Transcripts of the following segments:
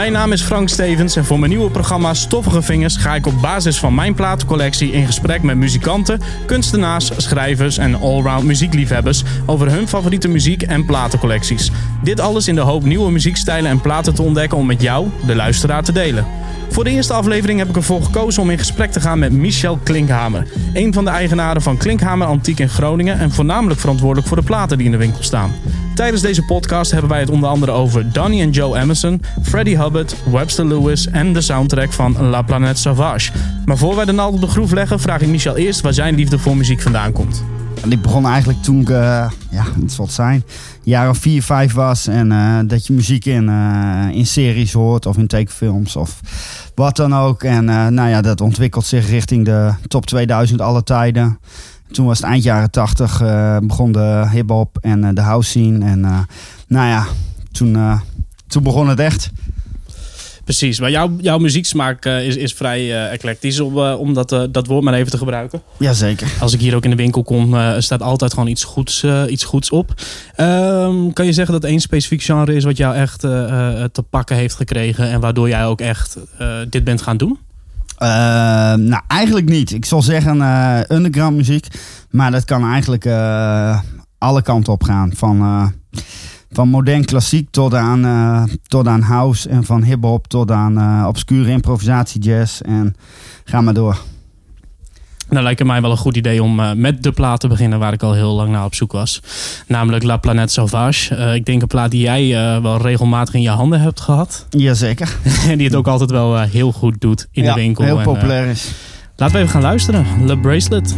Mijn naam is Frank Stevens en voor mijn nieuwe programma Stoffige Vingers ga ik op basis van mijn platencollectie in gesprek met muzikanten, kunstenaars, schrijvers en allround muziekliefhebbers over hun favoriete muziek en platencollecties. Dit alles in de hoop nieuwe muziekstijlen en platen te ontdekken om met jou, de luisteraar, te delen. Voor de eerste aflevering heb ik ervoor gekozen om in gesprek te gaan met Michel Klinkhamer. Een van de eigenaren van Klinkhamer Antiek in Groningen en voornamelijk verantwoordelijk voor de platen die in de winkel staan. Tijdens deze podcast hebben wij het onder andere over Donny en Joe Emerson, Freddie Hubbard, Webster Lewis en de soundtrack van La Planète Sauvage. Maar voor wij de naald op de groef leggen, vraag ik Michel eerst waar zijn liefde voor muziek vandaan komt. Die begon eigenlijk toen ik, uh, ja, het zal het zijn, jaar of vier, vijf was. En uh, dat je muziek in, uh, in series hoort of in tekenfilms of wat dan ook. En nou ja, dat ontwikkelt zich richting de top 2000 alle tijden. Toen was het eind jaren 80, begon de hip-hop en de house scene. En nou ja, toen, toen begon het echt. Precies, maar jouw, jouw muzieksmaak uh, is, is vrij uh, eclectisch, om, uh, om dat, dat woord maar even te gebruiken. Jazeker. Als ik hier ook in de winkel kom, staat altijd gewoon iets goeds, iets goeds op. Um, kan je zeggen dat één specifiek genre is wat jou echt te pakken heeft gekregen en waardoor jij ook echt dit bent gaan doen? Ehm, nou, eigenlijk niet. Ik zal zeggen underground muziek, maar dat kan eigenlijk alle kanten op gaan. Van van modern klassiek tot aan, tot aan house en van hip-hop tot aan obscure improvisatie jazz. En ga maar door. Nou lijkt het mij wel een goed idee om uh, met de plaat te beginnen waar ik al heel lang naar op zoek was. Namelijk La Planète Sauvage. ik denk een plaat die jij wel regelmatig in je handen hebt gehad. Jazeker. en die het ook altijd wel heel goed doet in ja, de winkel. heel populair is. Laten we even gaan luisteren. Le Bracelet.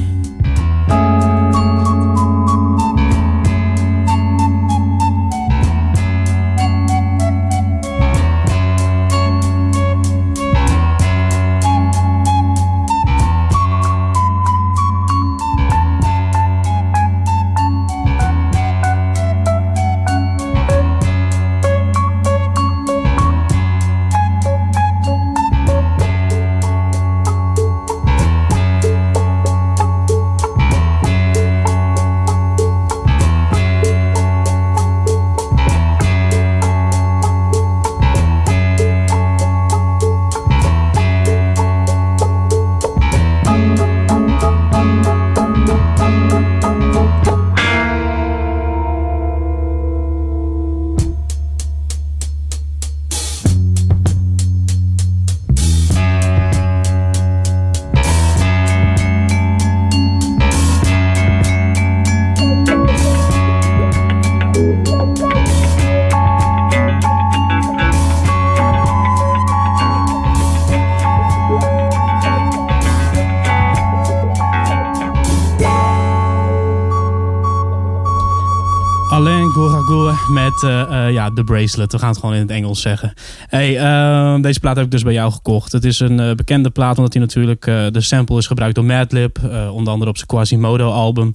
Uh, uh, ja, The Bracelet. We gaan het gewoon in het Engels zeggen. Hey, uh, deze plaat heb ik dus bij jou gekocht. Het is een bekende plaat omdat hij natuurlijk de sample is gebruikt door Madlib. onder andere op zijn Quasimodo album.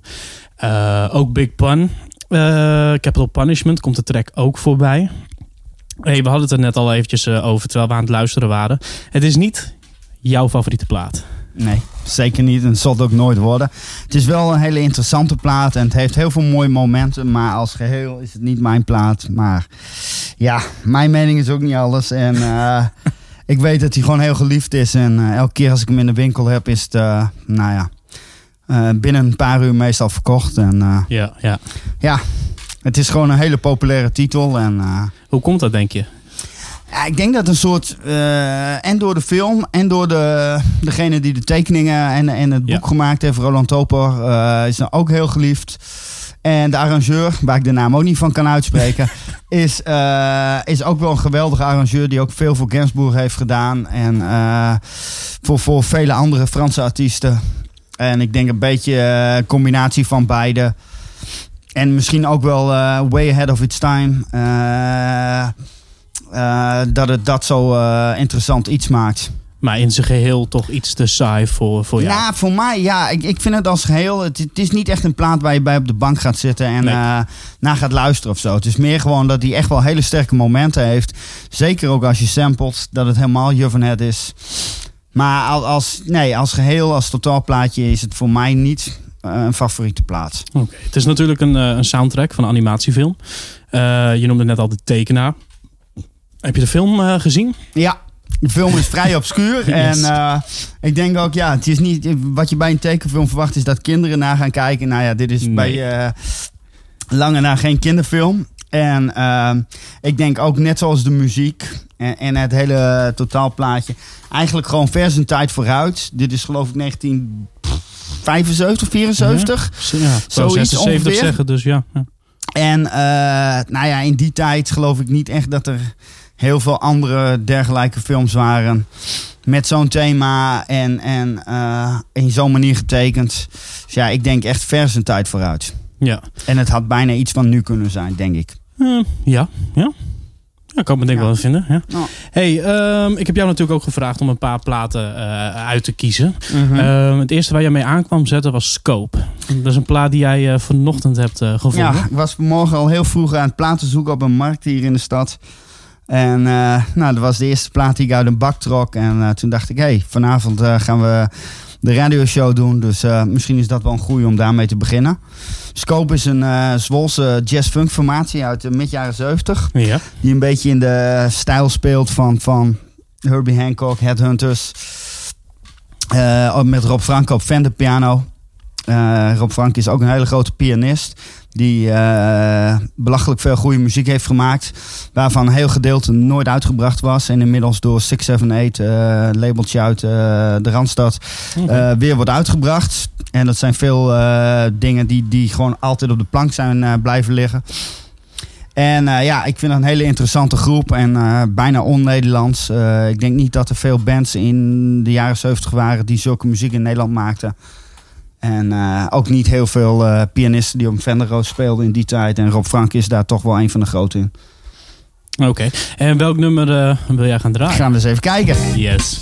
ook Big Pun. Capital Punishment komt de track ook voorbij. Hey, we hadden het er net al eventjes over terwijl we aan het luisteren waren. Het is niet jouw favoriete plaat. Nee, zeker niet. En het zal het ook nooit worden. Het is wel een hele interessante plaat en het heeft heel veel mooie momenten. Maar als geheel is het niet mijn plaat. Maar ja, mijn mening is ook niet alles. En uh, ik weet dat hij gewoon heel geliefd is. En uh, elke keer als ik hem in de winkel heb, is het, uh, nou ja, binnen een paar uur meestal verkocht. En, ja, ja. ja, het is gewoon een hele populaire titel. En, Hoe komt dat, denk je? Ja, ik denk dat een soort, uh, en door de film en door de, degene die de tekeningen en, en het boek ja. gemaakt heeft, Roland Toper, uh, is dan ook heel geliefd. En de arrangeur, waar ik de naam ook niet van kan uitspreken, is, uh, is ook wel een geweldige arrangeur die ook veel voor Gainsbourg heeft gedaan. En voor, voor vele andere Franse artiesten. En ik denk een beetje een combinatie van beide. En misschien ook wel way ahead of its time. Uh, dat het dat zo uh, interessant iets maakt. Maar in zijn geheel toch iets te saai voor, voor jou? Nou, voor mij, ja. Ik, ik vind het als geheel... Het, het is niet echt een plaat waar je bij op de bank gaat zitten en Nee. eh, naar gaat luisteren of zo. Het is meer gewoon dat hij echt wel hele sterke momenten heeft. Zeker ook als je samplet, dat het helemaal het is. Maar al- als, nee, als geheel, als totaalplaatje is het voor mij niet eh, een favoriete plaat. Oké, Het is natuurlijk een, eh, een soundtrack van een animatiefilm. Eh, je noemde net al de tekenaar. Heb je de film eh, gezien? Ja, de film is vrij obscuur. En eh, ik denk ook, ja, het is niet. Wat je bij een tekenfilm verwacht, is dat kinderen naar gaan kijken. Nou ja, dit is Nee. bij eh, lange na geen kinderfilm. En ik denk ook net zoals de muziek en, en het hele totaalplaatje. Eigenlijk gewoon vers een tijd vooruit. Dit is geloof ik 1975, 74. Ja, ik zou Zoiets 76 ongeveer. zeggen, dus ja. ja. En nou ja, in die tijd geloof ik niet echt dat er heel veel andere dergelijke films waren. Met zo'n thema en, en eh, in zo'n manier getekend. Dus ja, ik denk echt vers een tijd vooruit. Ja. En het had bijna iets van nu kunnen zijn, denk ik. Eh, ja, ja. Ja, kan ik me denk Ja. wel vinden. Ja. Hey, ehm, ik heb jou natuurlijk ook gevraagd om een paar platen eh, uit te kiezen. Mhm. Ehm, het eerste waar je mee aankwam zetten was Scope. Dat is een plaat die jij eh, vanochtend hebt gevonden. Ja, ik was vanmorgen al heel vroeg aan het platen zoeken op een markt hier in de stad. En eh, nou, dat was de eerste plaat die ik uit een bak trok. En eh, toen dacht ik, hé, hey, vanavond eh, gaan we de radioshow doen. Dus misschien is dat wel een goeie om daarmee te beginnen. Scope is een Zwolse jazz-funk formatie uit de mid jaren 70. Ja. Die een beetje in de stijl speelt van, van Herbie Hancock, Headhunters. Met Rob Frank op Fender piano. Rob Frank is ook een hele grote pianist. Die eh, belachelijk veel goede muziek heeft gemaakt. Waarvan een heel gedeelte nooit uitgebracht was. En inmiddels door 678, eh labeltje uit eh, de Randstad, eh, weer wordt uitgebracht. En dat zijn veel dingen die, die gewoon altijd op de plank zijn blijven liggen. En ja, ik vind het een hele interessante groep en bijna on-Nederlands. Ik denk niet dat er veel bands in de jaren 70 waren die zulke muziek in Nederland maakten. En eh, ook niet heel veel eh, pianisten die op Rhodes speelden in die tijd. En Rob Frank is daar toch wel een van de grote in. Oké. En welk nummer eh, wil jij gaan draaien? Gaan we eens even kijken. Yes.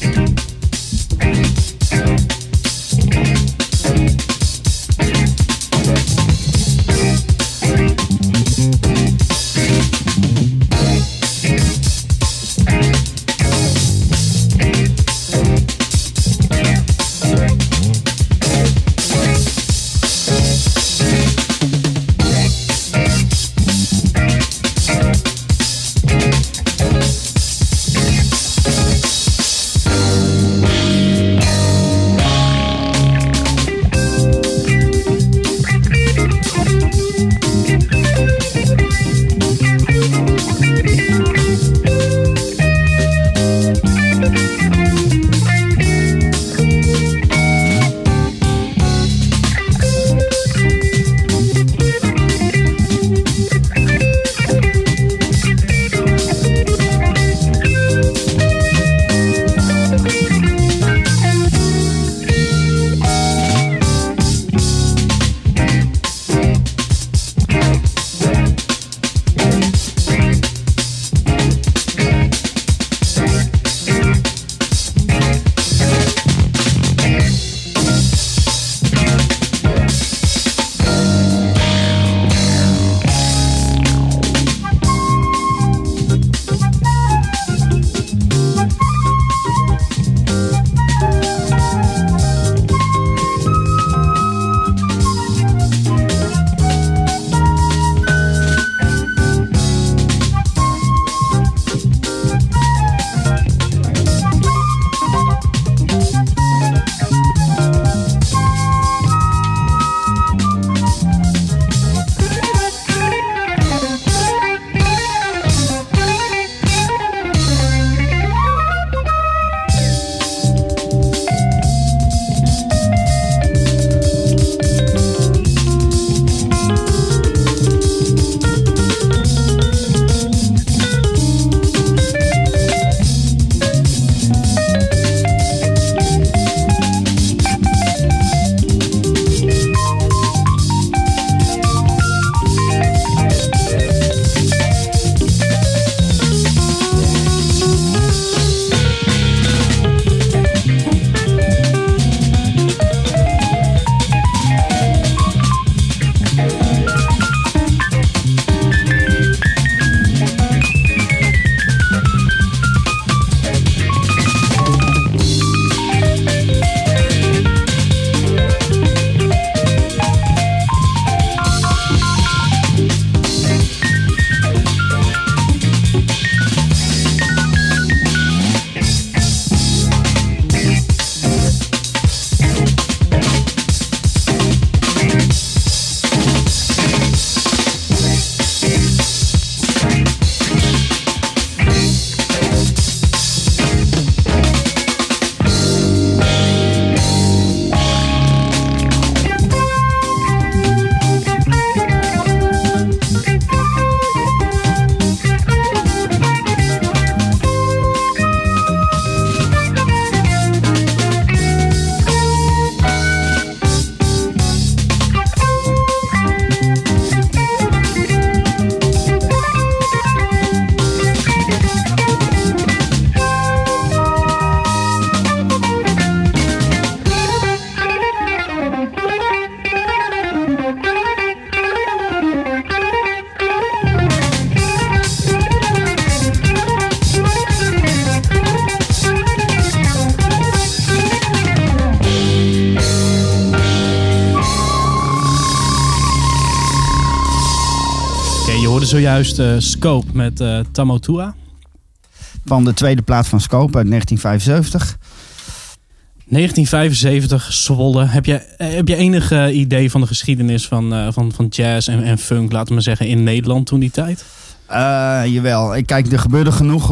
Zojuist uh, Scope met uh, Tamotua. Van de tweede plaat van Scope uit 1975. 1975, Zwolle. Heb je, heb je enig idee van de geschiedenis van, van, van jazz en, en funk, laten we maar zeggen, in Nederland toen die tijd? Jawel, ik kijk, er gebeurde genoeg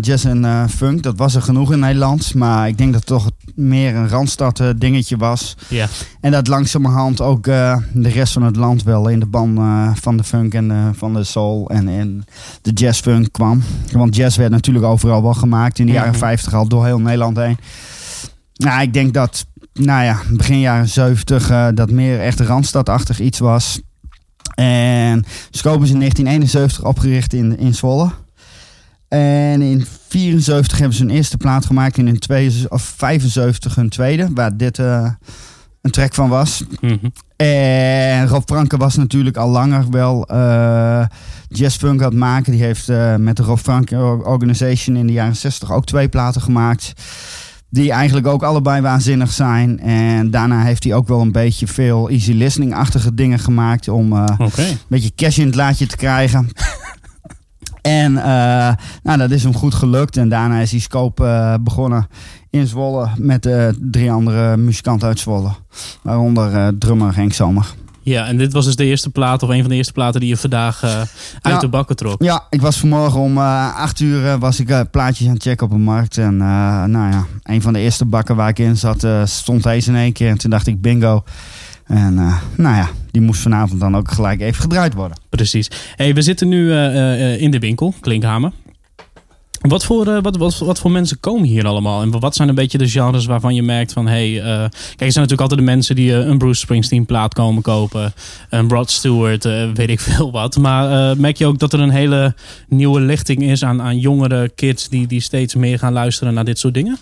jazz en funk. Dat was er genoeg in Nederland. Maar ik denk dat het toch meer een Randstad dingetje was. Ja. En dat langzamerhand ook de rest van het land wel in de ban van de funk en van de soul en, en de jazzfunk kwam. Want jazz werd natuurlijk overal wel gemaakt in de jaren 50 al door heel Nederland heen. Nou, ik denk dat, nou ja, begin jaren 70 dat meer echt Randstadachtig iets was. En Scope is in 1971 opgericht in, in Zwolle. En in 74 hebben ze hun eerste plaat gemaakt. En in twee, of 75 hun tweede, waar dit uh, een track van was. Mm En Rob Franke was natuurlijk al langer wel uh, jazzfunk aan het maken. Die heeft uh, met de Rob Franke Organization in de jaren 60 ook twee platen gemaakt. Die eigenlijk ook allebei waanzinnig zijn. En daarna heeft hij ook wel een beetje veel easy listening-achtige dingen gemaakt. Om uh, een beetje cash in het laadje te krijgen. En uh, nou, dat is hem goed gelukt. En daarna is hij Scope uh, begonnen in Zwolle. Met drie andere muzikanten uit Zwolle. Waaronder drummer Henk Zomer. Ja, en dit was dus de eerste plaat of een van de eerste platen die je vandaag uh, uit de bakken trok. Ja, ik was vanmorgen om uh, acht uur uh, was ik plaatjes aan het checken op een markt. En nou ja, een van de eerste bakken waar ik in zat stond deze in één keer. En toen dacht ik bingo. En nou ja, die moest vanavond dan ook gelijk even gedraaid worden. Precies. Hey, we zitten nu in de winkel, Klinkhamer. Wat voor, uh, wat, wat, wat, voor mensen komen hier allemaal? En wat zijn een beetje de genres waarvan je merkt van... Hey, uh, kijk, er zijn natuurlijk altijd de mensen die uh, een Bruce Springsteen plaat komen kopen. Een Rod Stewart, weet ik veel wat. Maar merk je ook dat er een hele nieuwe lichting is aan, aan jongere kids... Die, die steeds meer gaan luisteren naar dit soort dingen?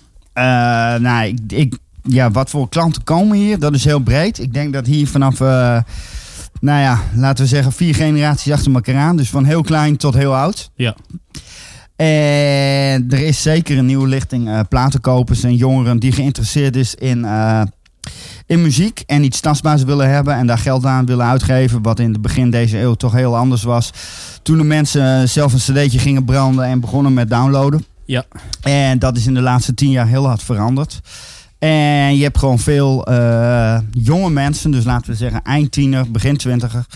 nou, ik, ik, ja, wat voor klanten komen hier? Dat is heel breed. Ik denk dat hier vanaf nou ja, laten we zeggen vier generaties achter elkaar aan. Dus van heel klein tot heel oud. Ja. En er is zeker een nieuwe lichting uh, platenkopers en jongeren die geïnteresseerd is in, uh, in muziek en iets tastbaars willen hebben en daar geld aan willen uitgeven. Wat in het begin deze eeuw toch heel anders was. Toen de mensen zelf een cd'tje gingen branden en begonnen met downloaden. Ja. En dat is in de laatste tien jaar heel hard veranderd. En je hebt gewoon veel uh, jonge mensen, dus laten we zeggen eindtiener, begin twintiger,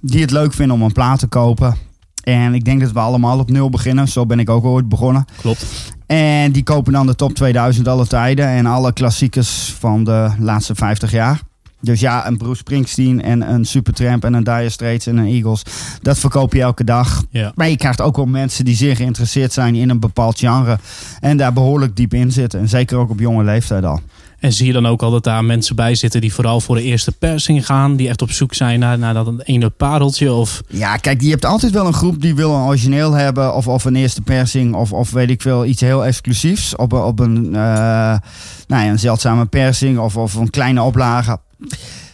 die het leuk vinden om een plaat te kopen. En ik denk dat we allemaal op nul beginnen. Zo ben ik ook ooit begonnen. Klopt. En die kopen dan de top 2000 alle tijden. En alle klassiekers van de laatste 50 jaar. Dus ja, een Bruce Springsteen en een Supertramp en een Dire Straits en een Eagles. Dat verkoop je elke dag. Ja. Maar je krijgt ook wel mensen die zeer geïnteresseerd zijn in een bepaald genre. En daar behoorlijk diep in zitten. En zeker ook op jonge leeftijd al. En zie je dan ook al dat daar mensen bij zitten die vooral voor de eerste persing gaan, die echt op zoek zijn naar, naar dat ene pareltje? Of... Ja, kijk, je hebt altijd wel een groep die wil een origineel hebben, of, of een eerste persing, of, of weet ik veel, iets heel exclusiefs op, op een, uh, nou ja, een zeldzame persing of, of een kleine oplage.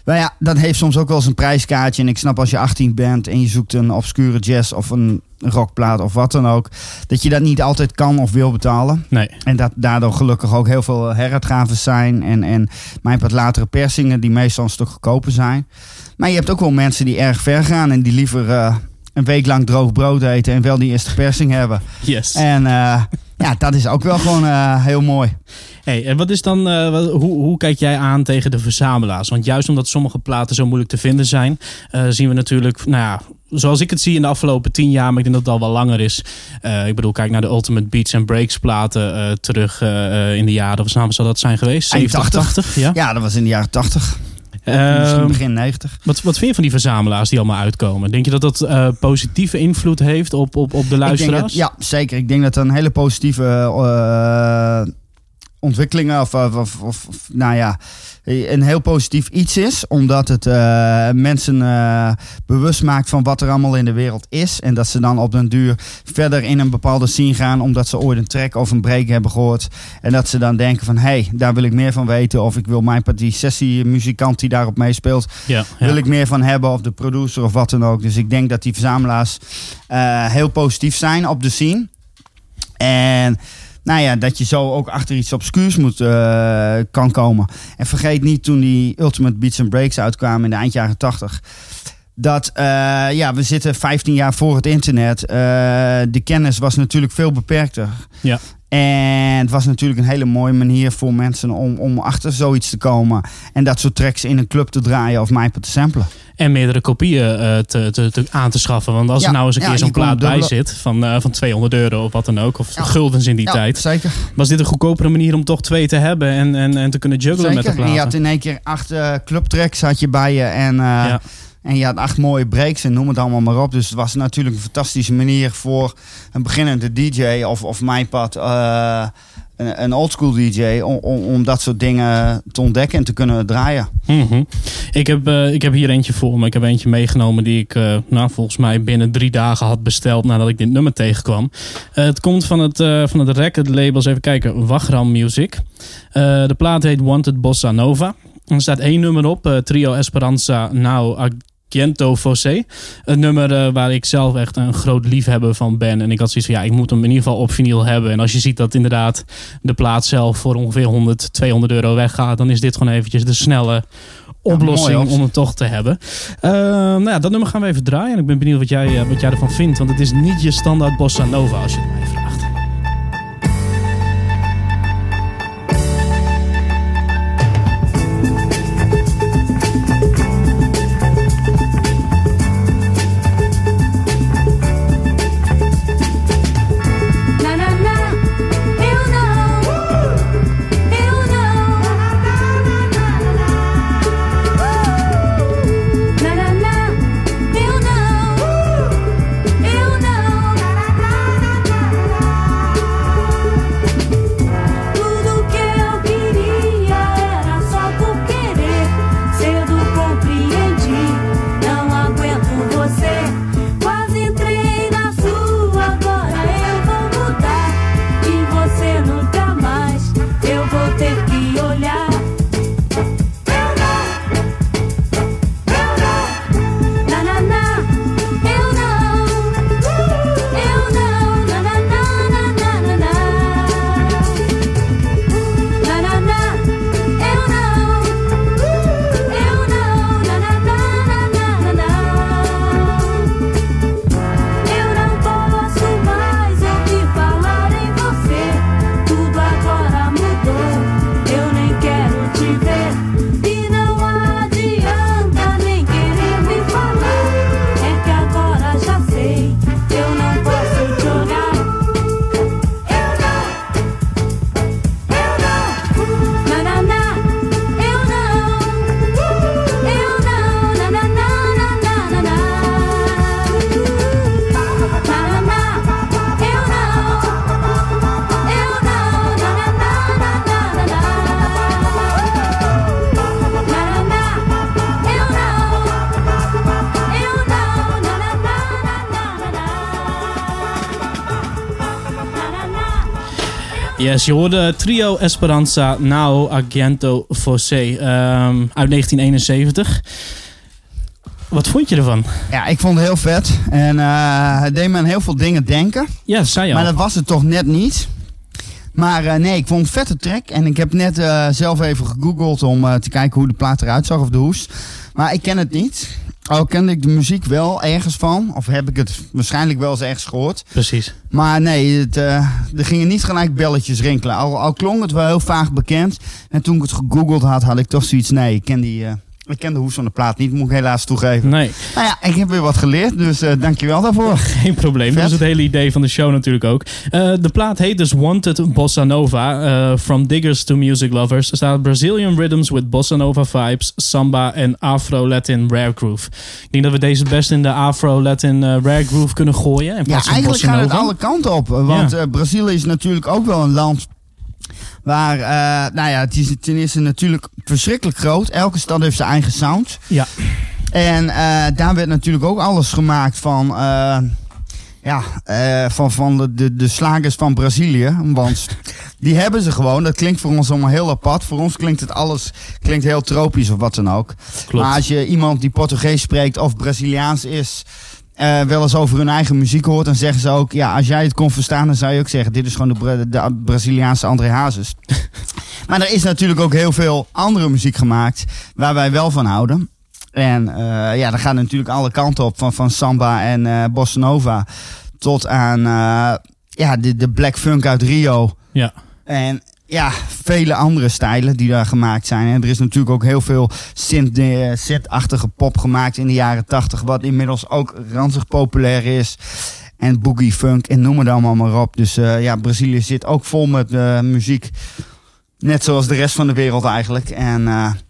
Maar ja, dat heeft soms ook wel eens een prijskaartje. En ik snap als je 18 bent en je zoekt een obscure jazz of een rockplaat of wat dan ook. Dat je dat niet altijd kan of wil betalen. Nee. En dat daardoor gelukkig ook heel veel heruitgaves zijn. En, en mijn wat latere persingen die meestal een stuk goedkoper zijn. Maar je hebt ook wel mensen die erg ver gaan en die liever uh, een week lang droog brood eten en wel die eerste persing hebben. Yes. En uh, ja, dat is ook wel gewoon uh, heel mooi. Hey, en wat is dan, uh, wat, hoe, hoe kijk jij aan tegen de verzamelaars? Want juist omdat sommige platen zo moeilijk te vinden zijn, uh, zien we natuurlijk, nou ja, zoals ik het zie in de afgelopen tien jaar, maar ik denk dat het al wel langer is. Uh, ik bedoel, kijk naar de Ultimate Beats and Breaks platen terug in de jaren, of zou dat zijn geweest? 70, 80? Ja? ja, dat was in de jaren 80. Uh, Misschien begin 90. Wat, wat vind je van die verzamelaars die allemaal uitkomen? Denk je dat dat uh, positieve invloed heeft op, op, op de luisteraars? Dat, ja, zeker. Ik denk dat dat een hele positieve uh, ontwikkelingen of, of, of, of, nou ja, een heel positief iets is. Omdat het uh, mensen uh, bewust maakt van wat er allemaal in de wereld is. En dat ze dan op den duur verder in een bepaalde scene gaan. Omdat ze ooit een track of een break hebben gehoord. En dat ze dan denken van, hé, hey, daar wil ik meer van weten. Of ik wil mijn die sessiemuzikant die daarop meespeelt, ja, ja. wil ik meer van hebben. Of de producer of wat dan ook. Dus ik denk dat die verzamelaars uh, heel positief zijn op de scene. En nou ja, dat je zo ook achter iets obscuurs moet, uh, kan komen. En vergeet niet toen die Ultimate Beats and Breaks uitkwamen in de eind jaren 80 dat ja, we zitten 15 jaar voor het internet. de kennis was natuurlijk veel beperkter. Ja. En het was natuurlijk een hele mooie manier voor mensen om, om achter zoiets te komen. En dat soort tracks in een club te draaien of MyPod te samplen. En meerdere kopieën uh, te, te, te, aan te schaffen. Want als er nou eens een keer zo'n plaat bij zit van, uh, van 200 euro of wat dan ook. Of guldens in die tijd. Zeker. Was dit een goedkopere manier om toch twee te hebben en, en, en te kunnen juggelen met de platen? En je had in één keer acht uh, clubtracks had je bij je. En en je had acht mooie breaks en noem het allemaal maar op. Dus het was natuurlijk een fantastische manier voor een beginnende DJ of, of mijn pad, een, oldschool DJ, om, om, dat soort dingen te ontdekken en te kunnen draaien. Mm ik, heb, uh, ik heb hier eentje voor me. Ik heb eentje meegenomen die ik uh, nou, volgens mij binnen drie dagen had besteld nadat ik dit nummer tegenkwam. het komt van het, van het record label, even kijken, Wagram Music. de plaat heet Wanted Bossa Nova. Er staat één nummer op, Trio Esperanza Now Kiento Fossé. Een nummer uh, waar ik zelf echt een groot liefhebber van ben. En ik had zoiets van, ja, ik moet hem in ieder geval op vinyl hebben. En als je ziet dat inderdaad de plaat zelf voor ongeveer 100, 200 euro weggaat... dan is dit gewoon eventjes de snelle oplossing om het toch te hebben. Uh, nou ja, dat nummer gaan we even draaien. En ik ben benieuwd wat jij, uh, wat jij ervan vindt. Want het is niet je standaard bossa nova als je het mij vraagt. Yes, je hoorde trio Esperanza Nao Agento Fosse um, uit 1971. Wat vond je ervan? Ja, ik vond het heel vet. En uh, het deed me aan heel veel dingen denken. Ja, zei je Maar dat was het toch net niet. Maar uh, nee, ik vond het vette track. En ik heb net uh, zelf even gegoogeld om te kijken hoe de plaat eruit zag of de hoes. Maar ik ken het niet. Al kende ik de muziek wel ergens van. Of heb ik het waarschijnlijk wel eens ergens gehoord. Precies. Maar nee, het, uh, er gingen niet gelijk belletjes rinkelen. Al, al klonk het wel heel vaag bekend. En toen ik het gegoogeld had, had ik toch zoiets. Nee, ik ken die... Uh, ik ken de hoes van de plaat niet, moet ik helaas toegeven. Nee. Nou ja, ik heb weer wat geleerd, dus uh, dankjewel daarvoor. Geen probleem, dat is het hele idee van de show natuurlijk ook. Uh, de plaat heet dus Wanted Bossa Nova. Uh, from Diggers to Music Lovers. Er staat Brazilian Rhythms with Bossa Nova vibes, Samba en Afro-Latin Rare Groove. Ik denk dat we deze best in de Afro-Latin Rare Groove kunnen gooien. Ja, eigenlijk gaat het alle kanten op. Want ja. Brazilië is natuurlijk ook wel een land Waar, uh, nou ja, het is ten eerste natuurlijk verschrikkelijk groot. Elke stad heeft zijn eigen sound. Ja. En uh, daar werd natuurlijk ook alles gemaakt van. Uh, ja, van, van de, de, de slagers van Brazilië. Want die hebben ze gewoon. Dat klinkt voor ons allemaal heel apart. Voor ons klinkt het alles klinkt heel tropisch of wat dan ook. Klopt. Maar als je iemand die Portugees spreekt of Braziliaans is uh, wel eens over hun eigen muziek hoort, dan zeggen ze ook: ja, als jij het kon verstaan, dan zou je ook zeggen: dit is gewoon de, de Braziliaanse André Hazes. maar er is natuurlijk ook heel veel andere muziek gemaakt waar wij wel van houden. En uh, ja, dan gaat natuurlijk alle kanten op. Van, van samba en uh, bossa nova tot aan ja, de, de black funk uit Rio. Ja. En ja, vele andere stijlen die daar gemaakt zijn. En er is natuurlijk ook heel veel synth-achtige pop gemaakt in de jaren tachtig. Wat inmiddels ook ranzig populair is. En boogie funk en noem het allemaal maar op. Dus uh, ja, Brazilië zit ook vol met uh, muziek. Net zoals de rest van de wereld eigenlijk. En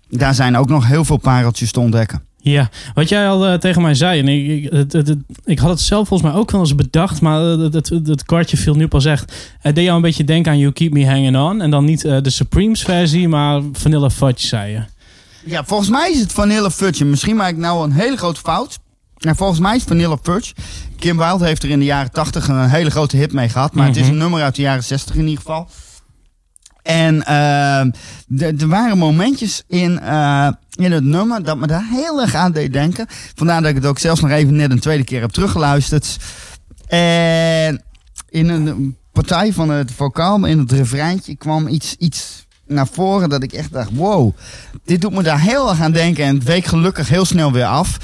daar zijn ook nog heel veel pareltjes te ontdekken. Ja, wat jij al uh, tegen mij zei, en ik, ik, het, het, ik had het zelf volgens mij ook wel eens bedacht, maar het, het, het kwartje viel nu pas echt. Het deed jou een beetje denken aan You Keep Me Hanging On. En dan niet uh, de Supremes versie, maar Vanilla Fudge, zei je. Ja, volgens mij is het Vanilla Fudge. Misschien maak ik nou een hele grote fout. Nou, volgens mij is Vanilla Fudge. Kim Wilde heeft er in de jaren 80 een hele grote hit mee gehad. Maar mm -hmm. het is een nummer uit de jaren 60 in ieder geval. En uh, er waren momentjes in, uh, in het nummer dat me daar heel erg aan deed denken. Vandaar dat ik het ook zelfs nog even net een tweede keer heb teruggeluisterd. En in een partij van het vocaal, in het refreintje, kwam iets, iets naar voren dat ik echt dacht, wow, dit doet me daar heel erg aan denken. En het week gelukkig heel snel weer af.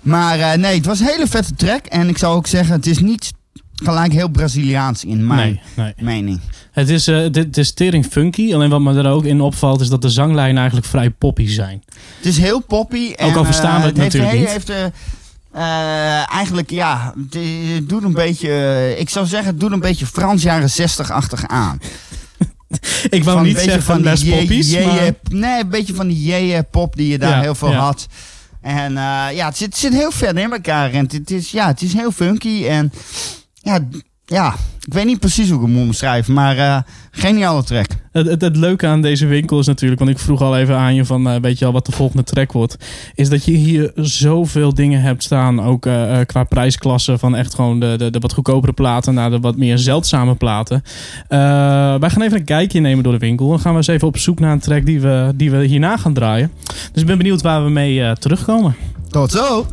Maar uh, nee, het was een hele vette track. En ik zou ook zeggen, het is niet gelijk heel Braziliaans in mijn nee, nee. mening. Het is, uh, het is tering funky. Alleen wat me er ook in opvalt is dat de zanglijnen eigenlijk vrij poppy zijn. Het is heel poppy. En, ook al verstaan we het, uh, natuurlijk heeft, niet. Heeft, uh, eigenlijk, ja, het doet een beetje, ik zou zeggen, het doet een beetje Frans jaren 60-achtig aan. ik wou Van niet zeggen van les poppies, je- je- maar... Nee, een beetje van die jeje pop die je daar Ja, heel veel ja. had. En ja, het zit, het zit heel ver in elkaar. En het is, ja, het is heel funky. En ja, ja, ik weet niet precies hoe ik hem moet omschrijven. Maar uh, geniale track. Het, het, het leuke aan deze winkel is natuurlijk, want ik vroeg al even aan je van, uh, weet je al wat de volgende track wordt, is dat je hier zoveel dingen hebt staan, ook uh, qua prijsklasse, van echt gewoon de, de, de wat goedkopere platen naar de wat meer zeldzame platen. Uh, wij gaan even een kijkje nemen door de winkel. Dan gaan we eens even op zoek naar een track die we, die we hierna gaan draaien. Dus ik ben benieuwd waar we mee terugkomen. Tot zo!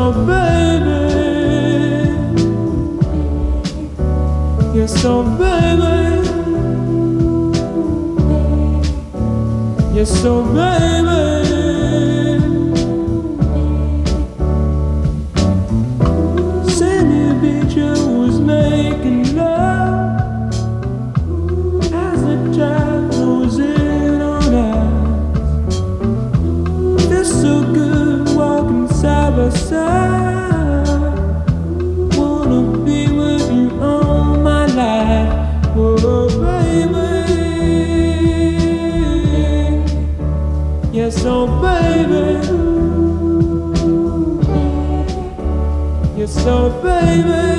Yes, oh baby. Yes, oh baby. Yes, oh baby. Yes, oh baby.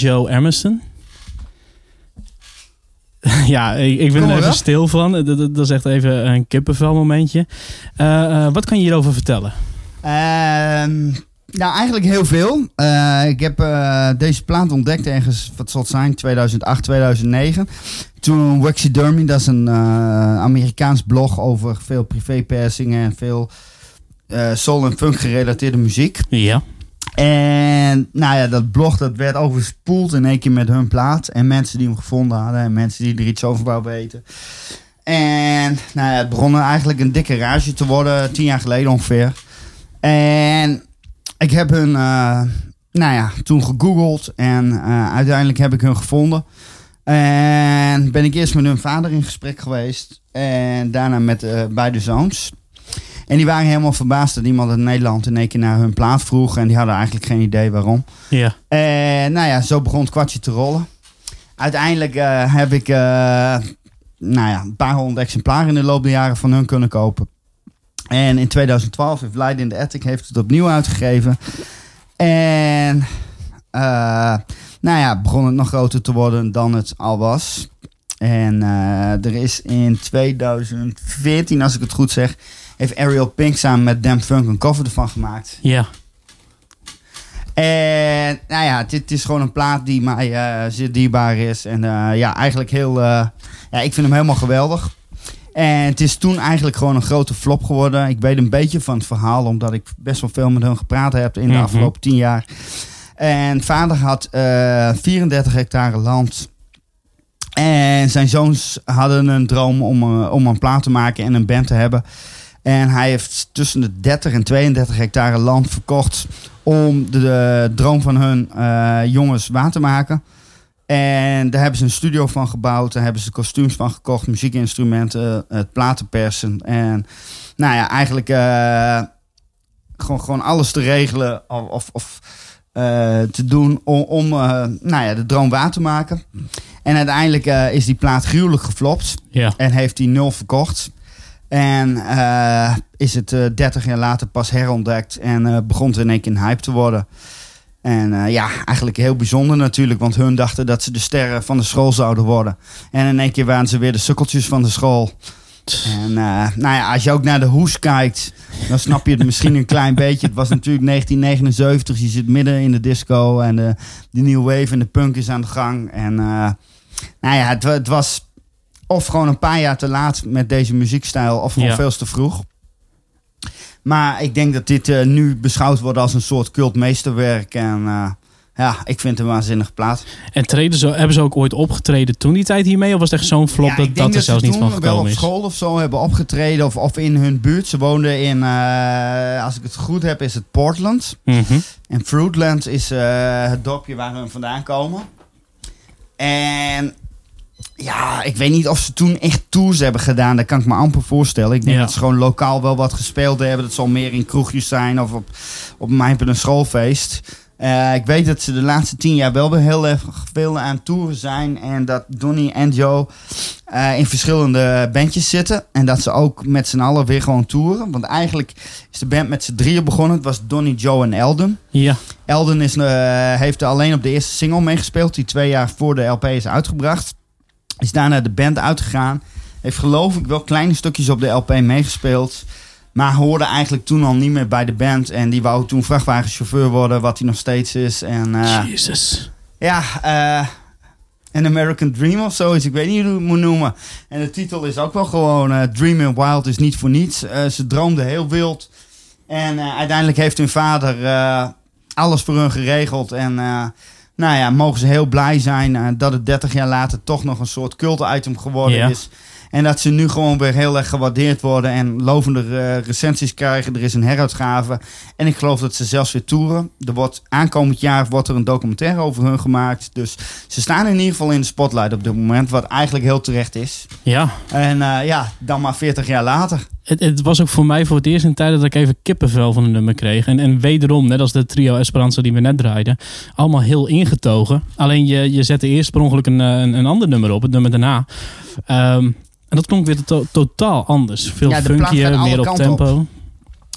Joe Emerson. ja, ik, ik ben Kom er even op. stil van. Dat, dat, dat is echt even een kippenvel momentje. Eh, eh, wat kan je hierover vertellen? Ehm, nou, eigenlijk heel veel. Eh, ik heb deze plaat ontdekt ergens, wat zal het zijn, 2008, 2009. Toen Waxidermy, dat is een Amerikaans blog over veel privépersingen en veel soul- en funk gerelateerde muziek. Ja. En nou ja, dat blog dat werd overspoeld in één keer met hun plaat. En mensen die hem gevonden hadden en mensen die er iets over wouden weten. En nou ja, het begon eigenlijk een dikke rage te worden, tien jaar geleden ongeveer. En ik heb hun, eh, nou ja, toen gegoogeld en eh, uiteindelijk heb ik hun gevonden. En ben ik eerst met hun vader in gesprek geweest en daarna met eh, beide zoons. En die waren helemaal verbaasd dat iemand uit Nederland in één keer naar hun plaat vroeg. En die hadden eigenlijk geen idee waarom. Ja. En nou ja, zo begon het kwartje te rollen. Uiteindelijk eh, heb ik eh, nou ja, een paar honderd exemplaren in de loop der jaren van hun kunnen kopen. En in 2012 heeft Leiden in de Attic heeft het opnieuw uitgegeven. En eh, nou ja, begon het nog groter te worden dan het al was. En er is in 2014, als ik het goed zeg, heeft Ariel Pink samen met Damn Funk een cover ervan gemaakt. Ja. En nou ja, dit is gewoon een plaat die mij eh, zeer dierbaar is. En eh, ja, eigenlijk heel... eh, ja, ik vind hem helemaal geweldig. En het is toen eigenlijk gewoon een grote flop geworden. Ik weet een beetje van het verhaal, omdat ik best wel veel met hun gepraat heb in de Mhm. afgelopen tien jaar. En vader had eh 34 hectare land. En zijn zoons hadden een droom om, om een plaat te maken en een band te hebben. En hij heeft tussen de 30 en 32 hectare land verkocht om de, de droom van hun eh, jongens waar te maken. En daar hebben ze een studio van gebouwd. Daar hebben ze kostuums van gekocht, muziekinstrumenten, het platenpersen. En nou ja, eigenlijk eh, gewoon, gewoon alles te regelen of, of, of eh, te doen om, om eh, nou ja, de droom waar te maken. En uiteindelijk eh, is die plaat gruwelijk geflopt. Ja. En heeft hij nul verkocht. En eh, is het eh 30 jaar later pas herontdekt. En eh, begon het in één keer een hype te worden. En ja, eigenlijk heel bijzonder natuurlijk. Want hun dachten dat ze de sterren van de school zouden worden. En in één keer waren ze weer de sukkeltjes van de school. En nou ja, als je ook naar de hoes kijkt, dan snap je het misschien een klein beetje. Het was natuurlijk 1979, je zit midden in de disco en de, de new wave en de punk is aan de gang. En nou ja, het, het was of gewoon een paar jaar te laat met deze muziekstijl, of gewoon Ja. veel te vroeg. Maar ik denk dat dit eh, nu beschouwd wordt als een soort cultmeesterwerk. En eh, ja, ik vind het een waanzinnige plaat. En treden ze, hebben ze ook ooit opgetreden toen die tijd hiermee? Of was het echt zo'n flop Ja, dat dat er zelfs ze niet van toen wel gekomen op is? school of zo hebben opgetreden. Of, of in hun buurt. Ze woonden in, eh, als ik het goed heb, is het Portland. Mhm. En Fruitland is het dorpje waar hun vandaan komen. En ja, ik weet niet of ze toen echt tours hebben gedaan. Dat kan ik me amper voorstellen. Ik denk Ja. dat ze gewoon lokaal wel wat gespeeld hebben. Dat zal meer in kroegjes zijn of op, op mijn een schoolfeest. Eh, ik weet dat ze de laatste tien jaar wel weer heel erg veel aan toeren zijn. En dat Donny en Joe eh, in verschillende bandjes zitten. En dat ze ook met z'n allen weer gewoon toeren. Want eigenlijk is de band met z'n drieën begonnen. Het was Donny, Joe en Eldon. Ja. Elden is, eh, heeft er alleen op de eerste single meegespeeld, die twee jaar voor de LP is uitgebracht. Is daarna de band uitgegaan. Heeft geloof ik wel kleine stukjes op de LP meegespeeld. Maar hoorde eigenlijk toen al niet meer bij de band. En die wou toen vrachtwagenchauffeur worden, wat hij nog steeds is. En eh, Jezus. ja, eh An American Dream of zoiets. Ik weet niet hoe je het moet noemen. En de titel is ook wel gewoon eh Dreaming Wild is niet voor niets. Ze droomden heel wild. En uiteindelijk heeft hun vader alles voor hun geregeld. En nou ja, mogen ze heel blij zijn eh, dat het 30 jaar later toch nog een soort cult-item geworden is. En dat ze nu gewoon weer heel erg gewaardeerd worden en lovende eh, recensies krijgen. Er is een heruitgave. En ik geloof dat ze zelfs weer toeren. Er wordt, aankomend jaar wordt er een documentaire over hun gemaakt. Dus ze staan in ieder geval in de spotlight op dit moment. Wat eigenlijk heel terecht is. Ja, En eh, ja, dan maar 40 jaar later. Het, het was ook voor mij voor het eerst in tijden dat ik even kippenvel van een nummer kreeg. En, en wederom, net als de trio Esperanza die we net draaiden, allemaal heel ingetogen. Alleen je, je zette eerst per ongeluk een, eh, een, een ander nummer op, het nummer daarna. Ehm, en dat klonk weer to- totaal anders. Veel Ja, funkier, meer op tempo.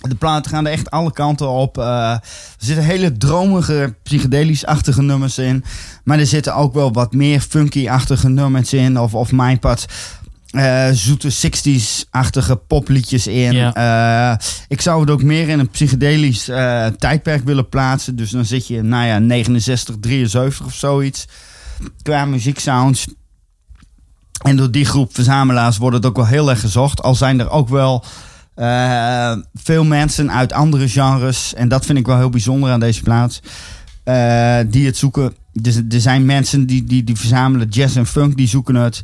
De platen gaan er echt alle kanten op. Eh, er zitten hele dromige, psychedelisch-achtige nummers in. Maar er zitten ook wel wat meer funky-achtige nummers in. Of, of mijn pad. Eh, zoete 60s-achtige popliedjes in. Ja. Eh, ik zou het ook meer in een psychedelisch eh, tijdperk willen plaatsen. Dus dan zit je, nou ja, 69, 73 of zoiets. Qua muzieksounds. En door die groep verzamelaars wordt het ook wel heel erg gezocht. Al zijn er ook wel veel mensen uit andere genres. En dat vind ik wel heel bijzonder aan deze plaats. die het zoeken. Dus er zijn mensen die, die, die verzamelen jazz en funk. Die zoeken het.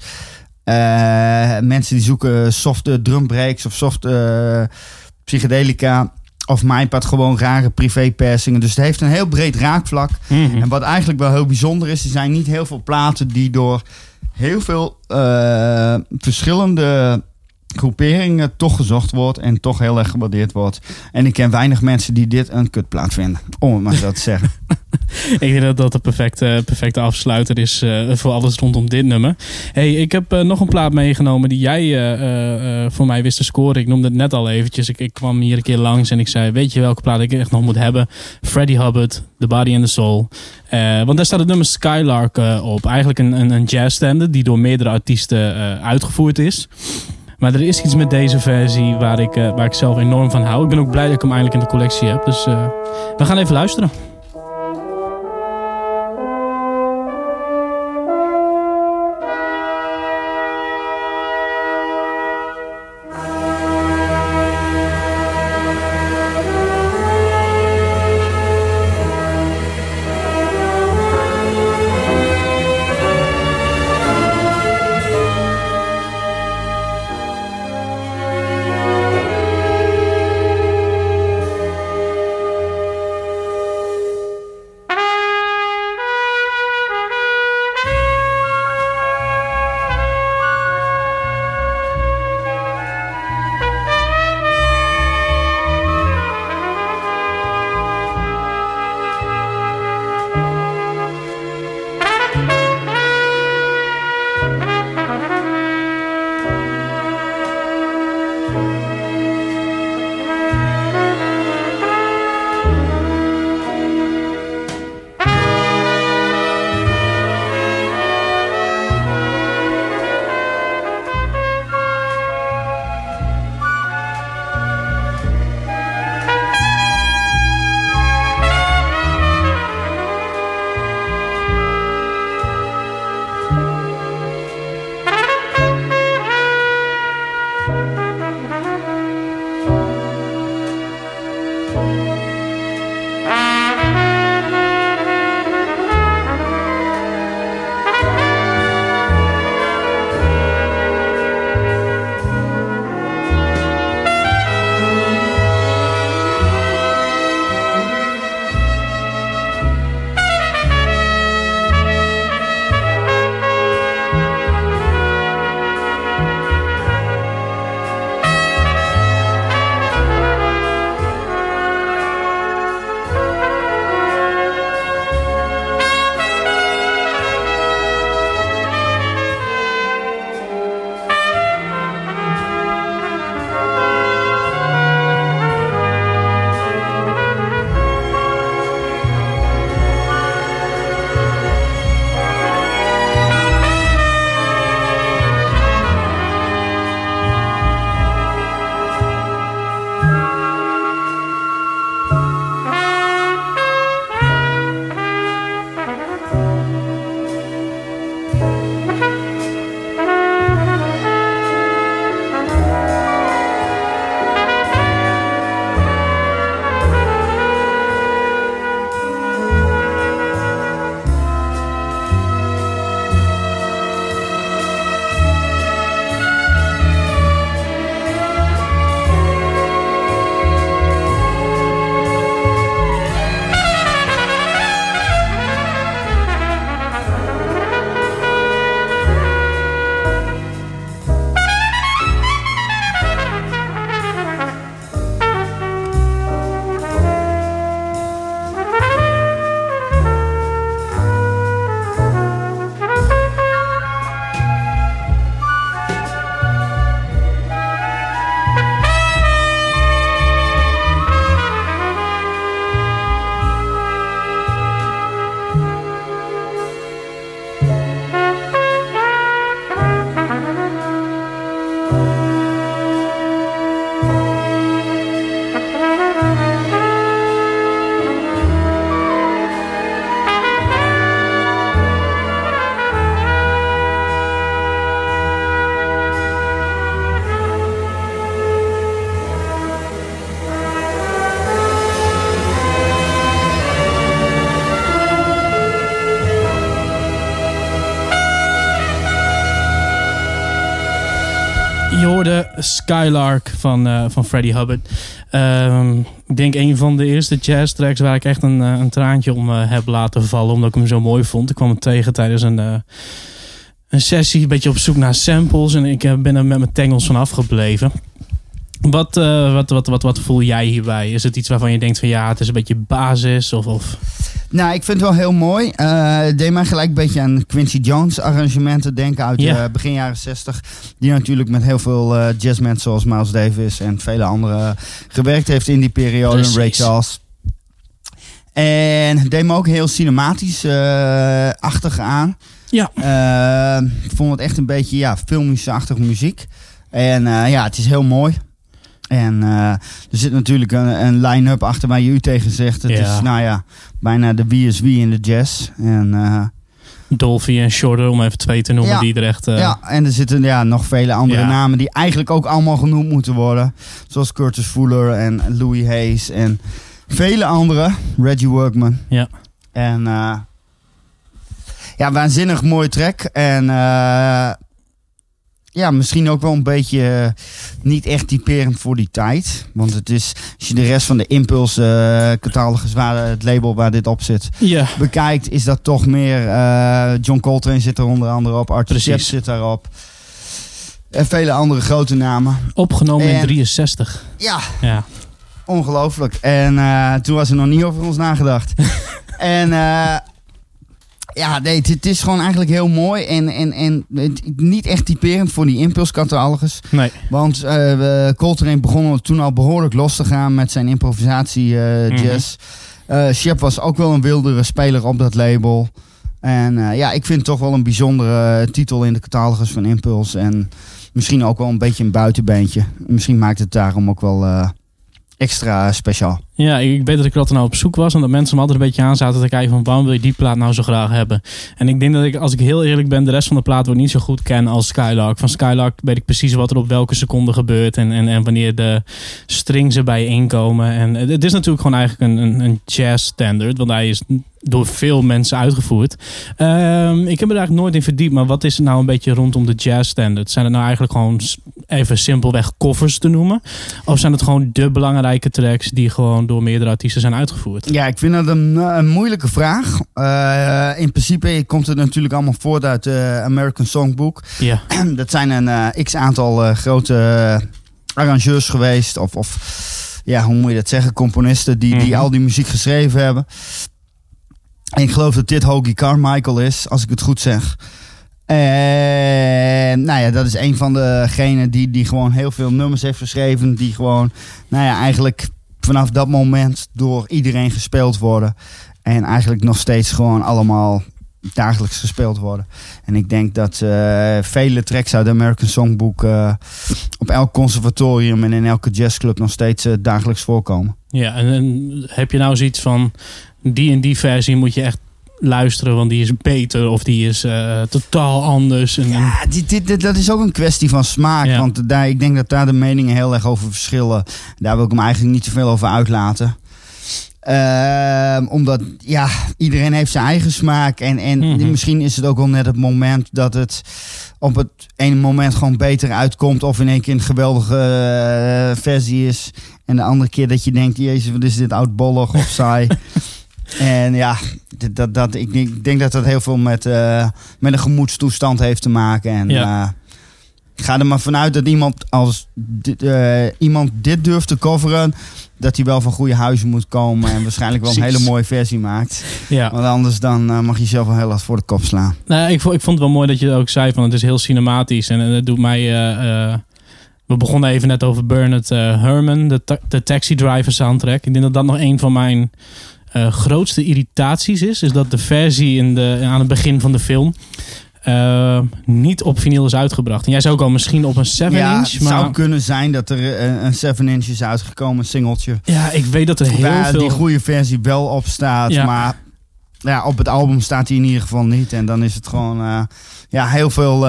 Eh, mensen die zoeken softe drumbreaks of softe psychedelica. Of MyPad gewoon rare privépersingen. Dus het heeft een heel breed raakvlak. Mhm. En wat eigenlijk wel heel bijzonder is, er zijn niet heel veel platen die door heel veel eh, verschillende groeperingen toch gezocht wordt en toch heel erg gewaardeerd wordt. En ik ken weinig mensen die dit een kutplaat vinden, om het maar zo te zeggen. Ik denk dat dat de perfecte, perfecte afsluiter is eh, voor alles rondom dit nummer. Hey, ik heb eh, nog een plaat meegenomen die jij eh, voor mij wist te scoren. Ik noemde het net al eventjes. Ik, ik kwam hier een keer langs en ik zei, weet je welke plaat ik echt nog moet hebben? Freddie Hubbard, The Body and the Soul. Want daar staat het nummer Skylark op. Eigenlijk een, een, een die door meerdere artiesten uitgevoerd is. Maar er is iets met deze versie waar ik, waar ik zelf enorm van hou. Ik ben ook blij dat ik hem eindelijk in de collectie heb. Dus we gaan even luisteren. Skylark van, eh, van Freddie Hubbard. Ehm, ik denk een van de eerste jazz tracks waar ik echt een, eh, een traantje om eh, heb laten vallen. Omdat ik hem zo mooi vond. Ik kwam hem tegen tijdens een, een sessie. Een beetje op zoek naar samples. En ik ben er met mijn tengels van afgebleven. Wat, eh, wat, wat, wat, wat voel jij hierbij? Is het iets waarvan je denkt van ja, het is een beetje basis? Of, of... Nou, ik vind het wel heel mooi. Het deed mij gelijk een beetje aan Quincy Jones arrangementen denken uit eh, begin jaren 60. Die natuurlijk met heel veel eh jazzmen zoals Miles Davis en vele anderen gewerkt heeft in die periode. En Ray. Charles. En het deed me ook heel cinematisch eh, achtig aan. Ja. Ik vond het echt een beetje ja, filmische-achtige muziek. En ja, het is heel mooi. En eh, er zit natuurlijk een, een line-up achter waar je u tegen zegt. Het Ja. is nou ja, bijna de wie is wie in de jazz. En, eh, Dolphy en Shorter, om even twee te noemen, Ja. die er echt... eh, ja, en er zitten ja, nog vele andere Ja. namen die eigenlijk ook allemaal genoemd moeten worden. Zoals Curtis Fuller en Louis Hayes en vele anderen. Reggie Workman. Ja. En ja, waanzinnig mooie track. En ja, misschien ook wel een beetje eh, niet echt typerend voor die tijd. Want het is, als je de rest van de Impulse eh catalogus, waar het label waar dit op zit, ja. bekijkt, is dat toch meer. eh, John Coltrane zit er onder andere op, Arthur. Shepp zit daarop. En vele andere grote namen. Opgenomen in En- 63. Ja, Ja. ongelooflijk. En eh, toen was er nog niet over ons nagedacht. en eh, ja, nee, het, het is gewoon eigenlijk heel mooi. En, en, en het- niet echt typerend voor die impulscatalogus. Nee. Want eh we- Coltrane begon toen al behoorlijk los te gaan met zijn improvisatie eh, Mhm. jazz. Eh Shep was ook wel een wildere speler op dat label. En eh, ja, ik vind het toch wel een bijzondere eh, titel in de catalogus van Impuls. En misschien ook wel een beetje een buitenbeentje. Misschien maakt het daarom ook wel eh, extra speciaal. Ja, ik weet dat ik er nou op zoek was. En dat mensen me altijd een beetje aan zaten te kijken van waarom wil je die plaat nou zo graag hebben. En ik denk dat ik, als ik heel eerlijk ben, de rest van de plaat wordt niet zo goed ken als Skylark. Van Skylark weet ik precies wat er op welke seconde gebeurt. En, en, en wanneer de strings erbij inkomen. En het het is natuurlijk gewoon eigenlijk een, een, een jazz standard. Want hij is door veel mensen uitgevoerd. Ehm, ik heb er eigenlijk nooit in verdiept. Maar wat is er nou een beetje rondom de jazz standard? Zijn het nou eigenlijk gewoon even simpelweg covers te noemen? Of zijn het gewoon de belangrijke tracks die gewoon door meerdere artiesten zijn uitgevoerd? Ja, ik vind dat een, eh, een moeilijke vraag. Eh, in principe komt het natuurlijk allemaal voort uit de American Songbook. Ja, dat zijn een eh, x aantal eh, grote eh, arrangeurs geweest. Of, of ja, hoe moet je dat zeggen? Componisten die, die Mhm. al die muziek geschreven hebben. En ik geloof dat dit Hoagie Carmichael is, als ik het goed zeg. En nou ja, dat is een van degenen die, die gewoon heel veel nummers heeft geschreven. Die gewoon, nou ja, eigenlijk vanaf dat moment door iedereen gespeeld worden. En eigenlijk nog steeds gewoon allemaal dagelijks gespeeld worden. En ik denk dat eh, vele tracks uit de American Songbook eh, op elk conservatorium en in elke jazzclub nog steeds eh, dagelijks voorkomen. ja en, en heb je nou zoiets van die en die versie moet je echt luisteren, want die is beter of die is eh, totaal anders. En, Ja, dit, dit, dit- dat is ook een kwestie van smaak. Ja. Want daar, ik denk dat daar de meningen heel erg over verschillen. Daar wil ik hem eigenlijk niet te veel over uitlaten. Ehm, omdat, ja, iedereen heeft zijn eigen smaak. En, en Mhm. misschien is het ook wel net het moment dat het op het ene moment gewoon beter uitkomt. Of in één keer een geweldige eh, versie is. En de andere keer dat je denkt, jezus, wat is dit oudbollig of saai. en ja, dat, dat, ik, denk- ik denk dat dat heel veel met, eh, met een gemoedstoestand heeft te maken. En Ja. eh, ik ga er maar vanuit dat iemand als dit, eh, iemand dit durft te coveren, dat hij wel van goede huizen moet komen en waarschijnlijk wel een hele mooie versie maakt. ja. Want anders dan mag je jezelf wel heel hard voor de kop slaan. Nou, ik, vond, ik vond het wel mooi dat je ook zei van het is heel cinematisch en, en het doet mij. we begonnen even net over Bernard Herman, de, ta- de Taxi Driver soundtrack. Ik denk dat dat nog een van mijn eh, grootste irritaties is. Is dat de versie in de, aan het begin van de film eh, niet op vinyl is uitgebracht. En jij zei ook al misschien op een 7 ja, inch. het Maar zou kunnen zijn dat er eh, een 7 inch is uitgekomen, een singeltje. ja, ik weet dat er heel waar veel. die goede versie wel op staat. Ja. Maar ja, op het album staat hij in ieder geval niet. En dan is het gewoon ja, heel veel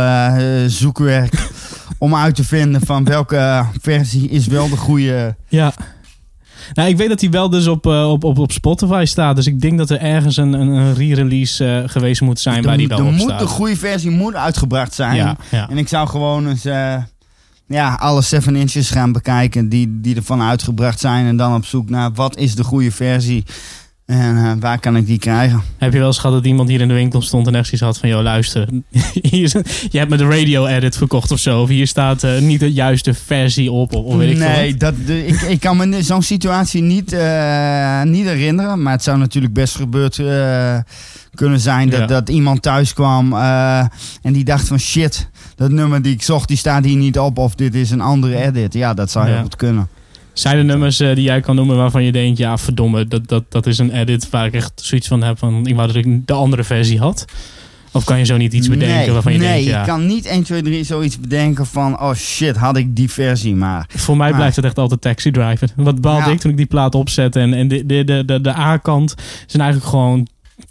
zoekwerk om uit te vinden van welke versie is wel de goede. Ja. Nou, ik weet dat hij wel dus op, eh, op, op, op Spotify staat. Dus ik denk dat er ergens een, een, een re-release eh, geweest moet zijn waar de, die de, wel op moet, staat. de goede versie moet uitgebracht zijn. ja, ja. En ik zou gewoon eens eh, ja, alle 7 inches gaan bekijken die, die ervan uitgebracht zijn. En dan op zoek naar wat is de goede versie en eh, waar kan ik die krijgen. Heb je wel eens gehad dat iemand hier in de winkel stond en echt zoiets had van... joh, luister, hier je hebt me de radio-edit verkocht of zo. Of hier staat eh, niet de juiste versie op. Of, weet ik nee, dat, ik, ik kan me zo'n situatie niet, eh, niet herinneren. Maar het zou natuurlijk best gebeurd kunnen zijn dat, Ja. dat iemand thuis kwam en die dacht van shit, dat nummer die ik zocht, die staat hier niet op. Of dit is een andere edit. Ja, dat zou heel Ja. goed kunnen. Zijn er nummers eh, die jij kan noemen waarvan je denkt... ja, verdomme, dat, dat, dat is een edit waar ik echt zoiets van heb... van ik wou dat ik de andere versie had? Of kan je zo niet iets bedenken nee, waarvan je nee, denkt... ja, ik kan niet 1, 2, 3 zoiets bedenken van oh shit, had ik die versie maar. Voor mij Maar- blijft het echt altijd Taxi Driver. Wat baalde Ja. ik toen ik die plaat opzette. En, en de, de, de, de, de A-kant zijn eigenlijk gewoon,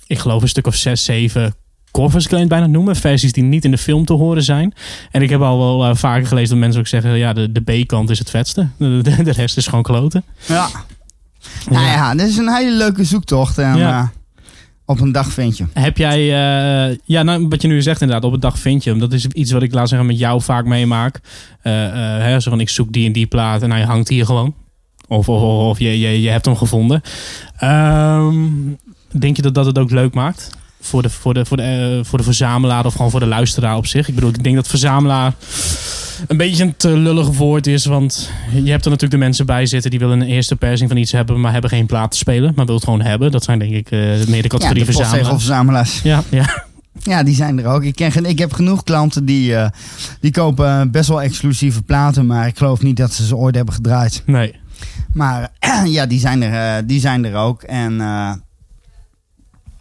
ik geloof een stuk of zes, zeven covers, kan je het bijna noemen. Versies die niet in de film te horen zijn. En ik heb al wel eh, vaker gelezen dat mensen ook zeggen, ja, de, de B-kant is het vetste. De, de, de rest is gewoon kloten. Ja. Nou ja, dit is een hele leuke zoektocht. En Ja. eh, op een dag vind je. Heb jij, eh, ja, nou, wat je nu zegt inderdaad, op een dag vind je hem. Dat is iets wat ik, laat zeggen, met jou vaak meemaak. Hè, zo van, ik zoek die en die plaat en hij hangt hier gewoon. Of, of, of, of je, je, je hebt hem gevonden. Ehm, denk je dat dat het ook leuk maakt? Voor de, voor, de, voor, de, eh, voor de verzamelaar of gewoon voor de luisteraar op zich? Ik bedoel, ik denk dat verzamelaar een beetje een te lullig woord is. Want je hebt er natuurlijk de mensen bij zitten die willen een eerste persing van iets hebben, maar hebben geen plaat te spelen. Maar wil het gewoon hebben. Dat zijn denk ik meer de Ja, categorie de verzamelaars. Ja, ja. Ja, die zijn er ook. Ik, ken, ik heb genoeg klanten die, eh, die kopen best wel exclusieve platen. Maar ik geloof niet dat ze ze ooit hebben gedraaid. Nee. Maar ja, die zijn er, die zijn er ook. En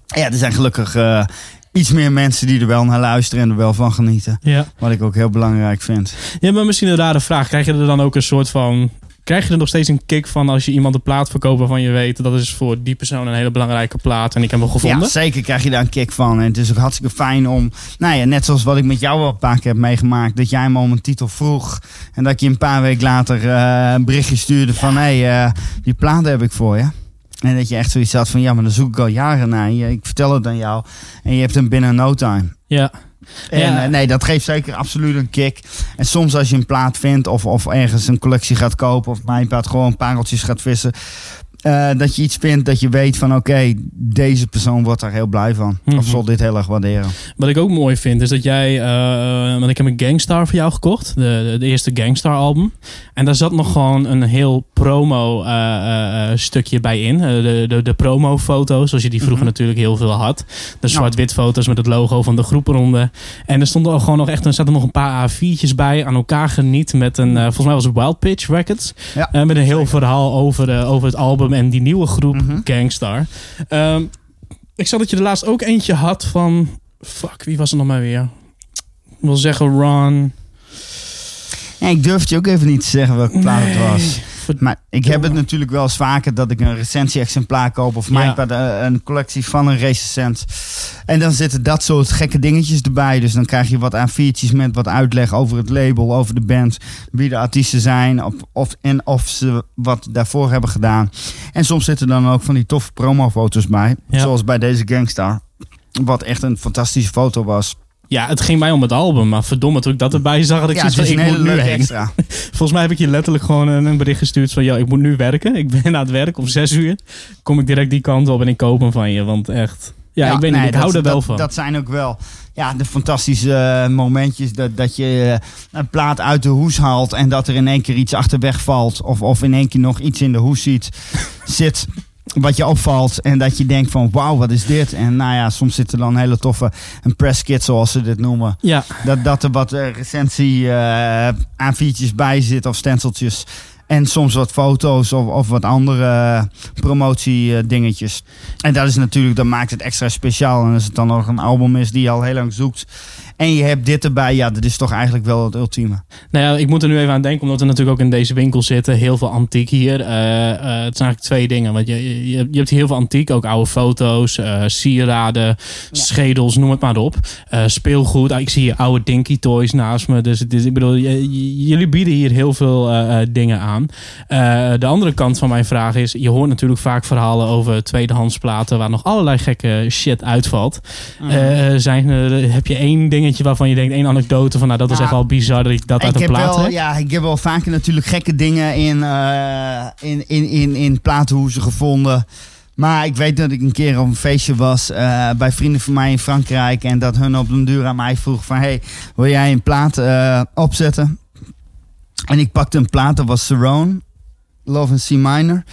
ja, er zijn gelukkig eh, iets meer mensen die er wel naar luisteren en er wel van genieten. Ja. Wat ik ook heel belangrijk vind. ja, maar misschien een rare vraag. Krijg je er dan ook een soort van... Krijg je er nog steeds een kick van als je iemand een plaat verkoopt waarvan je weet dat is voor die persoon een hele belangrijke plaat en ik heb hem gevonden? Ja, zeker krijg je daar een kick van. En het is ook hartstikke fijn om, nou ja, net zoals wat ik met jou wel een paar keer heb meegemaakt, dat jij me om een titel vroeg en dat je een paar weken later eh, een berichtje stuurde van, hé, hey, eh, die plaat heb ik voor je. En dat je echt zoiets had van, ja, maar dan zoek ik al jaren naar je. Ik vertel het aan jou en je hebt hem binnen no time. Ja. En Ja. eh, nee, dat geeft zeker absoluut een kick. En soms als je een plaat vindt of, of ergens een collectie gaat kopen of mijn plaat gewoon pareltjes gaat vissen. Eh, dat je iets vindt dat je weet van oké, deze persoon wordt daar heel blij van. Mhm. Of zal dit heel erg waarderen. Wat ik ook mooi vind is dat jij, eh, want ik heb een Gangstar voor jou gekocht, de, de, eerste Gangstar album. En daar zat nog gewoon een heel promo eh, eh, eh, stukje bij in. Eh, de, de, de promo foto's, zoals je die vroeger Mhm. natuurlijk heel veel had. De zwart-wit foto's met het logo van de groepenronde. En er stonden ook gewoon nog echt, er zaten nog een paar A4'tjes bij aan elkaar geniet met een, eh, volgens mij was het Wild Pitch Records. Ja, Eh, met een heel verhaal over, eh, over het album en die nieuwe groep Mhm. Gangstar. Ehm, ik zag dat je er laatst ook eentje had van. Fuck, wie was er nog maar weer? Ik wil zeggen Ron. En ik durf het je ook even niet te zeggen welke plaat het was. Maar ik heb het natuurlijk wel eens vaker dat ik een recensie-exemplaar koop. Of mijn Ja. een collectie van een recensent. En dan zitten dat soort gekke dingetjes erbij. Dus dan krijg je wat A4'tjes met wat uitleg over het label, over de band. Wie de artiesten zijn of, of, en of ze wat daarvoor hebben gedaan. En soms zitten dan ook van die toffe promofoto's bij. Ja. Zoals bij deze Gangstar. Wat echt een fantastische foto was. Ja, het ging mij om het album, maar verdomme, toen ik dat erbij zag, had ik Ja, zoiets van, ik moet nu heen. extra. Volgens mij heb ik je letterlijk gewoon een, bericht gestuurd van, ja, ik moet nu werken. Ik ben aan het werk om zes uur. Kom ik direct die kant op en ik koop hem van je, want echt... Ja, ik weet niet, ik hou dat- er wel dat- van. Dat zijn ook wel ja, de fantastische eh, momentjes dat, dat je eh, een plaat uit de hoes haalt en dat er in één keer iets achterweg valt. Of, of in één keer nog iets in de hoes ziet, zit wat je opvalt. En dat je denkt van wauw, wat is dit? En nou ja, soms zit er dan hele toffe een press kit zoals ze dit noemen. ja, Dat, dat er wat eh, recensie eh A4'tjes bij zit of stenciltjes. En soms wat foto's of, of wat andere eh, promotie eh, dingetjes. En dat is natuurlijk, dat maakt het extra speciaal. En als het dan nog een album is die je al heel lang zoekt. En je hebt dit erbij, ja, dat is toch eigenlijk wel het ultieme. Nou ja, ik moet er nu even aan denken, omdat we natuurlijk ook in deze winkel zitten. Heel veel antiek hier. Eh, eh, het zijn eigenlijk twee dingen. Want je, je, je hebt hier heel veel antiek, ook oude foto's, eh, sieraden, schedels, noem het maar op. Speelgoed. Ah, ik zie hier oude Dinky Toys naast me. Dus het is, ik bedoel, jullie bieden hier heel veel dingen aan. De andere kant van mijn vraag is, je hoort natuurlijk vaak verhalen over tweedehands platen waar nog allerlei gekke shit uitvalt. Eh, zijn er, heb je één dingetje dingetje waarvan je denkt, één anekdote van nou dat is echt wel bizar dat ik dat uit heb plaat wel, heb? ja, ik heb wel vaker natuurlijk gekke dingen in, eh, in, in, in, in platenhoezen gevonden. Maar ik weet dat ik een keer op een feestje was eh, bij vrienden van mij in Frankrijk. En dat hun op den duur aan mij vroeg van... Hey, wil jij een plaat eh, opzetten? En ik pakte een plaat, dat was Cerrone. Love in C minor.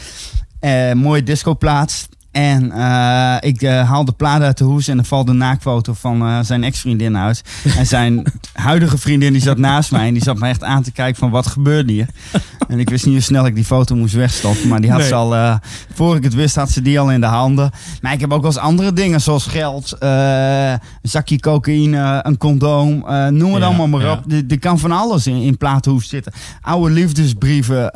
Eh, mooie discoplaat. En eh, ik eh, haal de plaat uit de hoes en er valt een naakfoto van eh, zijn ex-vriendin uit. En zijn huidige vriendin die zat naast mij en die zat me echt aan te kijken van wat gebeurde hier. En ik wist niet hoe snel ik die foto moest wegstoppen, maar die had Nee. ze al, voor ik het wist had ze die al in de handen. Maar ik heb ook wel eens andere dingen zoals geld, een zakje cocaïne, een condoom, noem het Ja, allemaal maar ja. op. Er kan van alles in, in platenhoes zitten. Oude liefdesbrieven,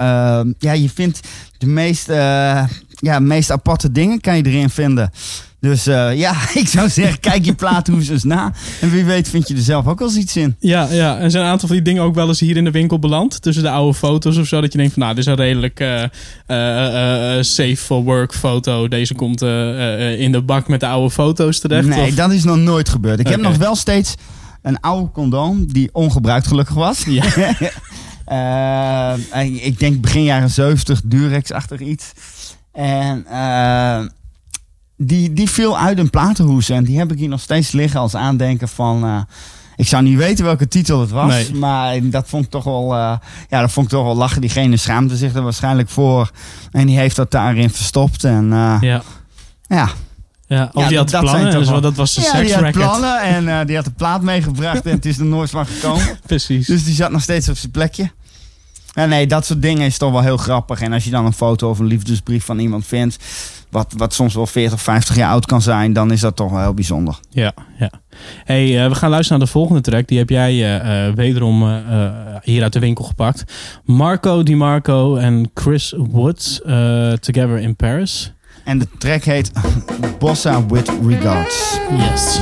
ja je vindt de meest, eh, ja, meest aparte dingen kan je erin vinden. Dus eh, ja, ik zou zeggen, kijk je plaathoes eens na. En wie weet vind je er zelf ook wel eens iets in. Ja, ja, en zijn een aantal van die dingen ook wel eens hier in de winkel beland. Tussen de oude foto's of zo. Dat je denkt van nou, dit is een redelijk eh, safe for work foto. Deze komt in de bak met de oude foto's terecht. nee, of- dat is nog nooit gebeurd. Ik heb nog wel steeds een oude condoom die ongebruikt gelukkig was. Ja. Ik denk begin jaren 70, Durex-achtig iets. En eh, die, die viel uit een platenhoes. En die heb ik hier nog steeds liggen als aandenken van... eh, ik zou niet weten welke titel het was. Nee. Maar dat vond ik toch wel... eh, ja, dat vond ik toch wel lachen. Diegene schaamde zich er waarschijnlijk voor. En die heeft dat daarin verstopt. En ja, ja, ja. Of Ja, die had dat plannen. Dus wel- dat was de ja die had plannen. En die had de plaat meegebracht. en het is er nooit van gekomen. Precies. Dus die zat nog steeds op zijn plekje. Ja, nee, dat soort dingen is toch wel heel grappig. En als je dan een foto of een liefdesbrief van iemand vindt, wat, wat soms wel 40, 50 jaar oud kan zijn, dan is dat toch wel heel bijzonder. Ja, ja. Hey, eh, we gaan luisteren naar de volgende track. Die heb jij eh, eh, wederom hier uit de winkel gepakt. Marco DiMarco en Chris Woods, Together in Paris. En de track heet Bossa with Regards. Yes.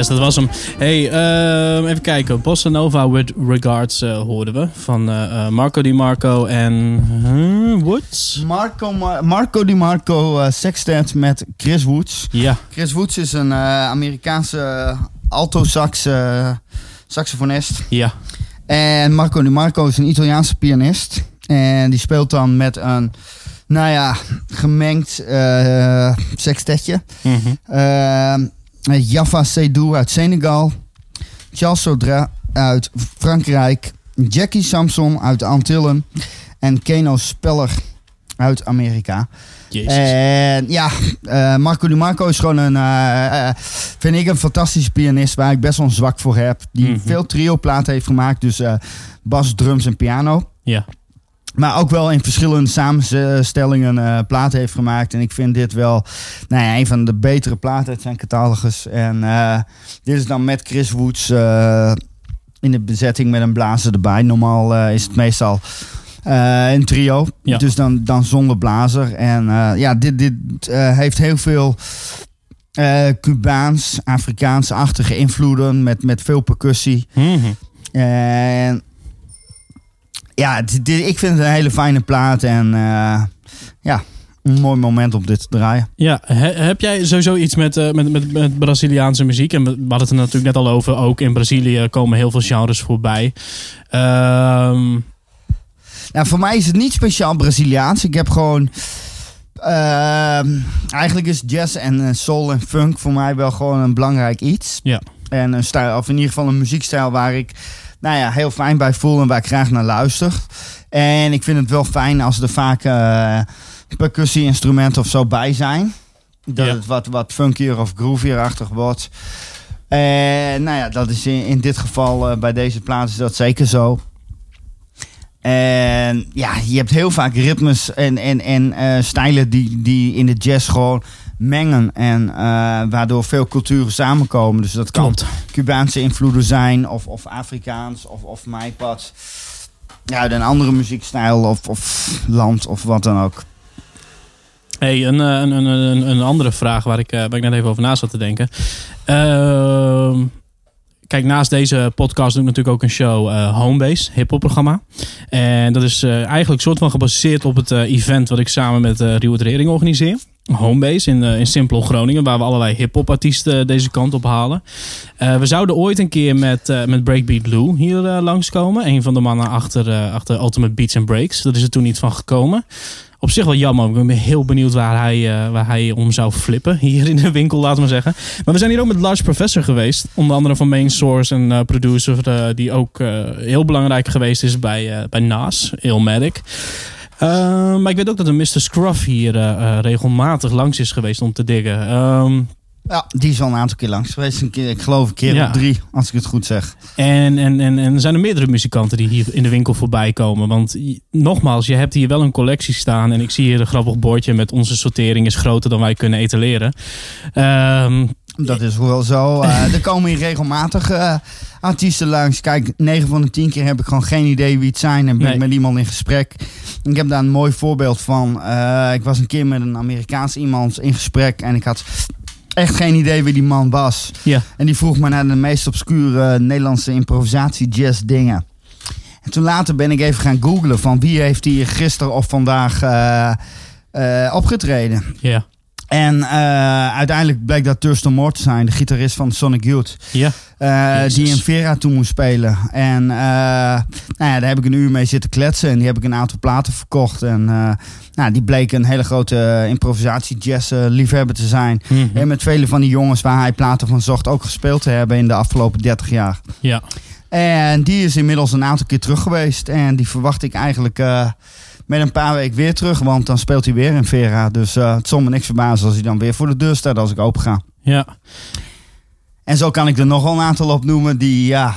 Yes, dat was hem. Hey, ehm, even kijken. Bossa Nova with Regards eh, hoorden we. Van eh, eh, Marco Di Marco en... Woods? Marco, Ma- Marco Di Marco sextet met Chris Woods. Ja. Chris Woods is een Amerikaanse alto-sax eh, saxofonist. Ja. En Marco Di Marco is een Italiaanse pianist. En die speelt dan met een, nou ja, gemengd eh sextetje. Eh, Jaffa Seydou uit Senegal. Charles Sodra uit Frankrijk. Jackie Samson uit de Antillen. En Keno Speller uit Amerika. Jezus. En ja, eh, Marco Di Marco is gewoon een, eh, eh, vind ik een fantastische pianist waar ik best wel een zwak voor heb. Die Mhm. veel trio-platen heeft gemaakt, dus bas, drums en piano. ja. Maar ook wel in verschillende samenstellingen eh, platen heeft gemaakt. En ik vind dit wel nou ja, een van de betere platen uit zijn catalogus. En eh, dit is dan met Chris Woods eh, in de bezetting met een blazer erbij. Normaal is het meestal een trio. Ja. Dus dan, dan zonder blazer. En ja, dit, dit heeft heel veel Cubaans, Afrikaans-achtige invloeden. Met, met veel percussie. Mhm. En ja, ik vind het een hele fijne plaat. En eh, ja, een mooi moment om dit te draaien. Ja, he- heb jij sowieso iets met, eh, met, met, met Braziliaanse muziek? En we we hadden het er natuurlijk net al over. Ook in Brazilië komen heel veel genres voorbij. Ehm, Nou, voor mij is het niet speciaal Braziliaans. Ik heb gewoon... ehm, eigenlijk is jazz en eh, soul en funk voor mij wel gewoon een belangrijk iets. Ja. En een stijl, of in ieder geval een muziekstijl waar ik nou ja, heel fijn bij voel en waar ik graag naar luister. En ik vind het wel fijn als er vaak eh percussie-instrumenten of zo bij zijn. Dat Ja. het wat, wat funkier of groovier-achtig wordt. En nou ja, dat is in, in dit geval eh, bij deze plaat is dat zeker zo. En ja, je hebt heel vaak ritmes en, en, en eh, stijlen die, die in de jazz gewoon mengen. En eh, waardoor veel culturen samenkomen. Dus dat kan klopt. Cubaanse invloeden zijn, of, of Afrikaans, of, of. Ja, een andere muziekstijl of, of land of wat dan ook. Hey, een, eh, een, een, een, een andere vraag waar ik, eh, waar ik net even over na zat te denken. Ehm, kijk, naast deze podcast doe ik natuurlijk ook een show, eh, Homebase, hip-hop programma. En dat is eh, eigenlijk soort van gebaseerd op het event wat ik samen met uh, Rieuwert Rering organiseer. Homebase in, eh, in Simpel Groningen, waar we allerlei hip-hop artiesten deze kant op halen. Eh, we zouden ooit een keer met, eh, met Breakbeat Blue hier eh, langskomen. Een van de mannen achter, eh, achter Ultimate Beats and Breaks. Dat is er toen niet van gekomen. Op zich wel jammer. Ik ben heel benieuwd waar hij, eh, waar hij om zou flippen. Hier in de winkel, laten we zeggen. Maar we zijn hier ook met Large Professor geweest. Onder andere van Main Source, een eh, producer eh, die ook eh, heel belangrijk geweest is bij, eh, bij Nas, Illmatic. Uh, maar ik weet ook dat een Mr. Scruff hier uh, uh, regelmatig langs is geweest om te diggen. Um, ja, die is al een aantal keer langs geweest. Een keer, ik geloof een keer ja. of drie, als ik het goed zeg. En, en, en, en er zijn er meerdere muzikanten die hier in de winkel voorbij komen. Want nogmaals, je hebt hier wel een collectie staan. En ik zie hier een grappig bordje met onze sortering is groter dan wij kunnen etaleren. Um, dat is wel zo. Uh, er komen hier regelmatig uh, artiesten langs. Kijk, 9 van de 10 keer heb ik gewoon geen idee wie het zijn. En ben nee. ik met iemand in gesprek. Ik heb daar een mooi voorbeeld van. Uh, ik was een keer met een Amerikaans iemand in gesprek. En ik had echt geen idee wie die man was. Ja. En die vroeg me naar de meest obscure Nederlandse improvisatie jazz dingen. En toen later ben ik even gaan googlen van wie heeft hier gisteren of vandaag uh, opgetreden. Ja. En uh, uiteindelijk bleek dat Thurston Moore te zijn, de gitarist van Sonic Youth. Ja. Uh, die in Vera toen moest spelen. En uh, nou ja, daar heb ik een uur mee zitten kletsen. En die heb ik een aantal platen verkocht. En nou, die bleek een hele grote improvisatie jazz liefhebber te zijn. Mhm. Mm -hmm. En met vele van die jongens waar hij platen van zocht ook gespeeld te hebben in de afgelopen 30 jaar. Ja. En die is inmiddels een aantal keer terug geweest. En die verwacht ik eigenlijk met een paar weken weer terug. Want dan speelt hij weer in Vera. Dus uh, het zal me niks verbazen als hij dan weer voor de deur staat als ik open ga. Ja. En zo kan ik er nog wel een aantal opnoemen. Die, ja,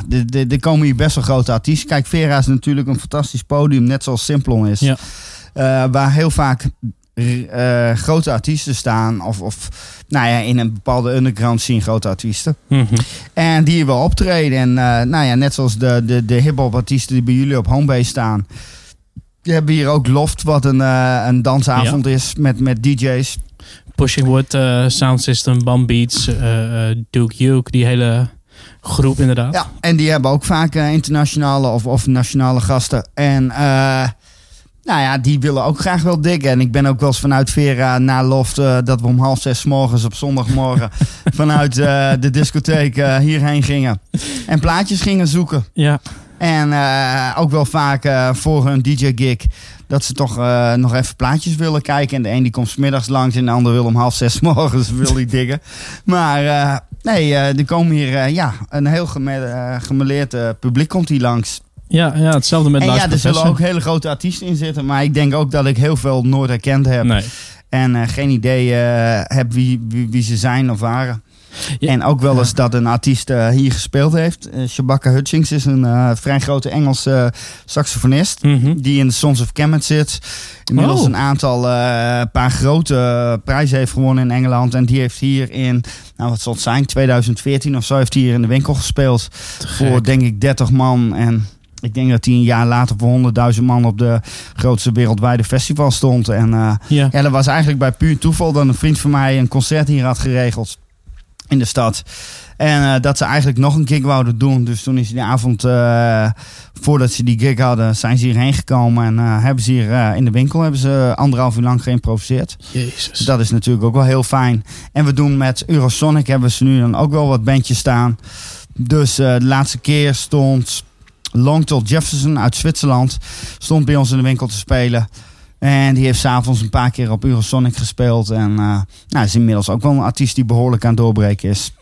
er komen hier best wel grote artiesten. Kijk, Vera is natuurlijk een fantastisch podium. Net zoals Simplon is. Ja. Uh, waar heel vaak uh, grote artiesten staan. Of, of nou ja, in een bepaalde underground scene grote artiesten. Mm -hmm. En die hier wel optreden. En uh, nou ja, net zoals de, de, de hip-hop artiesten die bij jullie op Homebase staan. Die hebben hier ook Loft, wat een, uh, een dansavond ja. is met, met DJ's. Pushing Wood, eh, Sound System, Bam Beats, eh, eh, Duke Duke, die hele groep inderdaad. Ja, en die hebben ook vaak eh, internationale of, of nationale gasten. En eh, nou ja, die willen ook graag wel diggen. En ik ben ook wel eens vanuit Vera naar Loft... eh, dat we om half zes morgens op zondagmorgen... vanuit eh, de discotheek eh, hierheen gingen. En plaatjes gingen zoeken. Ja. En eh, ook wel vaak eh, voor hun DJ-gig... dat ze toch eh, nog even plaatjes willen kijken. En de een die komt 's middags langs... en de ander wil om half zes morgens wil die diggen. Maar nee, er komen hier... ja, een heel geme gemeleerd publiek komt hier langs. Ja, ja, hetzelfde met En ja, er zullen ook hele grote artiesten in zitten. Maar ik denk ook dat ik heel veel nooit herkend heb. Nee. En geen idee heb wie, wie, wie ze zijn of waren. Ja. En ook wel eens dat een artiest eh, hier gespeeld heeft. Eh Shabaka Hutchings is een eh, vrij grote Engelse saxofonist. Mhm. Die in de Sons of Kemet zit. Inmiddels Oh. een aantal, paar grote prijzen heeft gewonnen in Engeland. En die heeft hier in, nou wat zal het zijn, 2014 of zo, heeft hij hier in de winkel gespeeld. Voor denk ik 30 man. En ik denk dat hij een jaar later voor 100.000 man op de grootste wereldwijde festival stond. En Ja. ja, dat was eigenlijk bij puur toeval dat een vriend van mij een concert hier had geregeld in de stad. En eh, dat ze eigenlijk nog een gig wouden doen. Dus toen is die avond, eh, voordat ze die gig hadden, zijn ze hierheen gekomen. En eh, hebben ze hier in de winkel hebben ze anderhalf uur lang geïmproviseerd. Jezus. Dat is natuurlijk ook wel heel fijn. En we doen met Eurosonic hebben ze nu dan ook wel wat bandjes staan. Dus de laatste keer stond Longtol Jefferson uit Zwitserland. Stond bij ons in de winkel te spelen. En die heeft s'avonds een paar keer op Eurosonic gespeeld. En eh, nou, is inmiddels ook wel een artiest die behoorlijk aan het doorbreken is.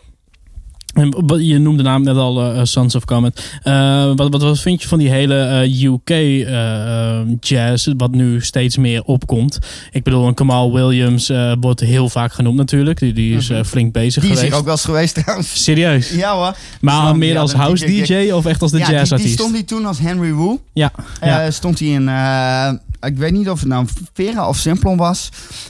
Je noemde de naam net al, eh, Sons of Comet. Eh, wat, wat, wat vind je van die hele eh, UK eh, eh, jazz, wat nu steeds meer opkomt? Ik bedoel, een Kamal Williams eh, wordt heel vaak genoemd natuurlijk. Die, die is eh, flink bezig Die is geweest. hier ook wel eens geweest trouwens. Serieus? Ja hoor. Maar meer ja, als house DJ. Of echt als de ja, die, die jazzartiest? stond hier toen als Henry Wu. Ja, Eh, ja. stond hij in, eh, ik weet niet of het nou Vera of Simplon was.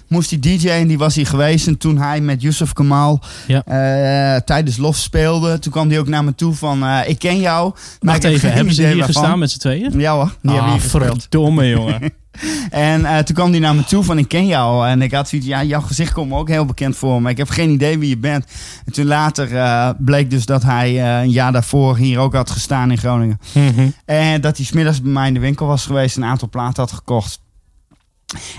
Moest hij DJ en die was hier geweest. En toen hij met Yusuf Kamal Ja. eh, tijdens Lof speelde, toen kwam hij ook naar me toe van, eh, ik ken jou. maar Wacht ik heb even, geen hebben ze hier waarvan. gestaan met z'n tweeën? Ja hoor, die hebben ah, hier gespeeld. verdomme jongen. En eh, toen kwam hij naar me toe van, ik ken jou. En ik had zoiets, ja, jouw gezicht komt me ook heel bekend voor. Maar ik heb geen idee wie je bent. En toen later eh, bleek dus dat hij eh, een jaar daarvoor hier ook had gestaan in Groningen. Mhm. En dat hij smiddags bij mij in de winkel was geweest en een aantal platen had gekocht.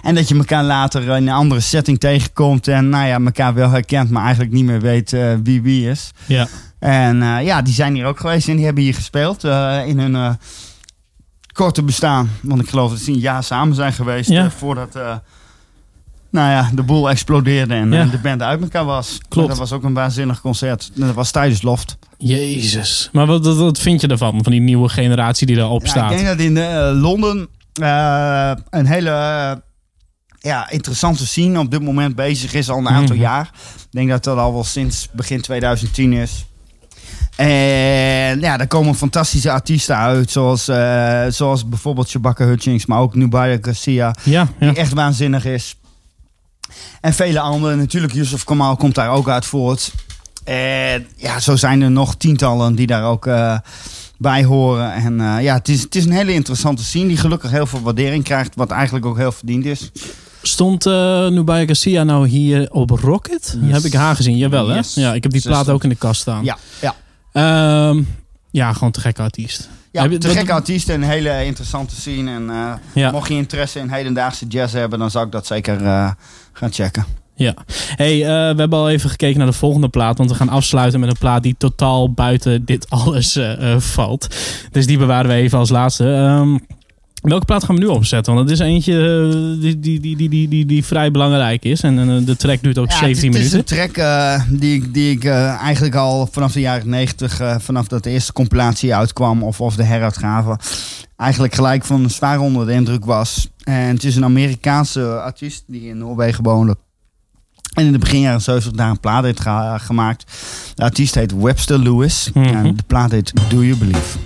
En dat je elkaar later in een andere setting tegenkomt en nou ja, elkaar wel herkent, maar eigenlijk niet meer weet wie wie is. Ja. En ja, die zijn hier ook geweest en die hebben hier gespeeld in hun korte bestaan. Want ik geloof dat ze een jaar samen zijn geweest Ja. eh, voordat eh, nou ja, de boel explodeerde en Ja. eh, de band uit elkaar was. Klopt. Dat was ook een waanzinnig concert. Dat was tijdens Loft. Jezus. Maar wat, wat, wat vind je ervan? Van die nieuwe generatie die erop Ja, staat? ik denk dat in eh, Londen eh, een hele eh, ja, interessante scene op dit moment bezig is al een aantal Mhm. jaar. Ik denk dat dat al wel sinds begin 2010 is. En ja, daar komen fantastische artiesten uit, zoals, eh, zoals bijvoorbeeld Shabaka Hutchings, maar ook Nubaya Garcia, Ja, ja. die echt waanzinnig is. En vele anderen. Natuurlijk, Yusuf Kamal komt daar ook uit voort. En ja, zo zijn er nog tientallen die daar ook eh, bij horen. En eh, ja, het is, het is een hele interessante scene die gelukkig heel veel waardering krijgt, wat eigenlijk ook heel verdiend is. Stond uh, Nubaya Garcia nou hier op Rocket? Yes. Heb ik haar gezien? Jawel, hè? Yes. Ja, ik heb die plaat ook in de kast staan. Ja, ja. Ehm, ja, gewoon te gekke artiest. Ja, te dat- gekke artiest en een hele interessante scene. En eh, Ja. mocht je interesse in hedendaagse jazz hebben, dan zou ik dat zeker eh, gaan checken. Ja. Hey, eh, we hebben al even gekeken naar de volgende plaat. Want we gaan afsluiten met een plaat die totaal buiten dit alles valt. Dus die bewaren we even als laatste. Ehm, welke plaat gaan we nu opzetten? Want het is eentje eh, die, die, die, die, die, die, die vrij belangrijk is. En eh, de track duurt ook Ja, 17 het, het minuten. is een track eh, die, ik- die ik eigenlijk al vanaf de jaren 90, eh, vanaf dat de eerste compilatie uitkwam of, of de heruitgave, eigenlijk gelijk van zwaar onder de indruk was. En het is een Amerikaanse artiest die in Noorwegen woonde. En in de begin jaren 70 daar een plaat heeft ge- gemaakt. De artiest heet Webster Lewis. Mhm. En de plaat heet Do You Believe.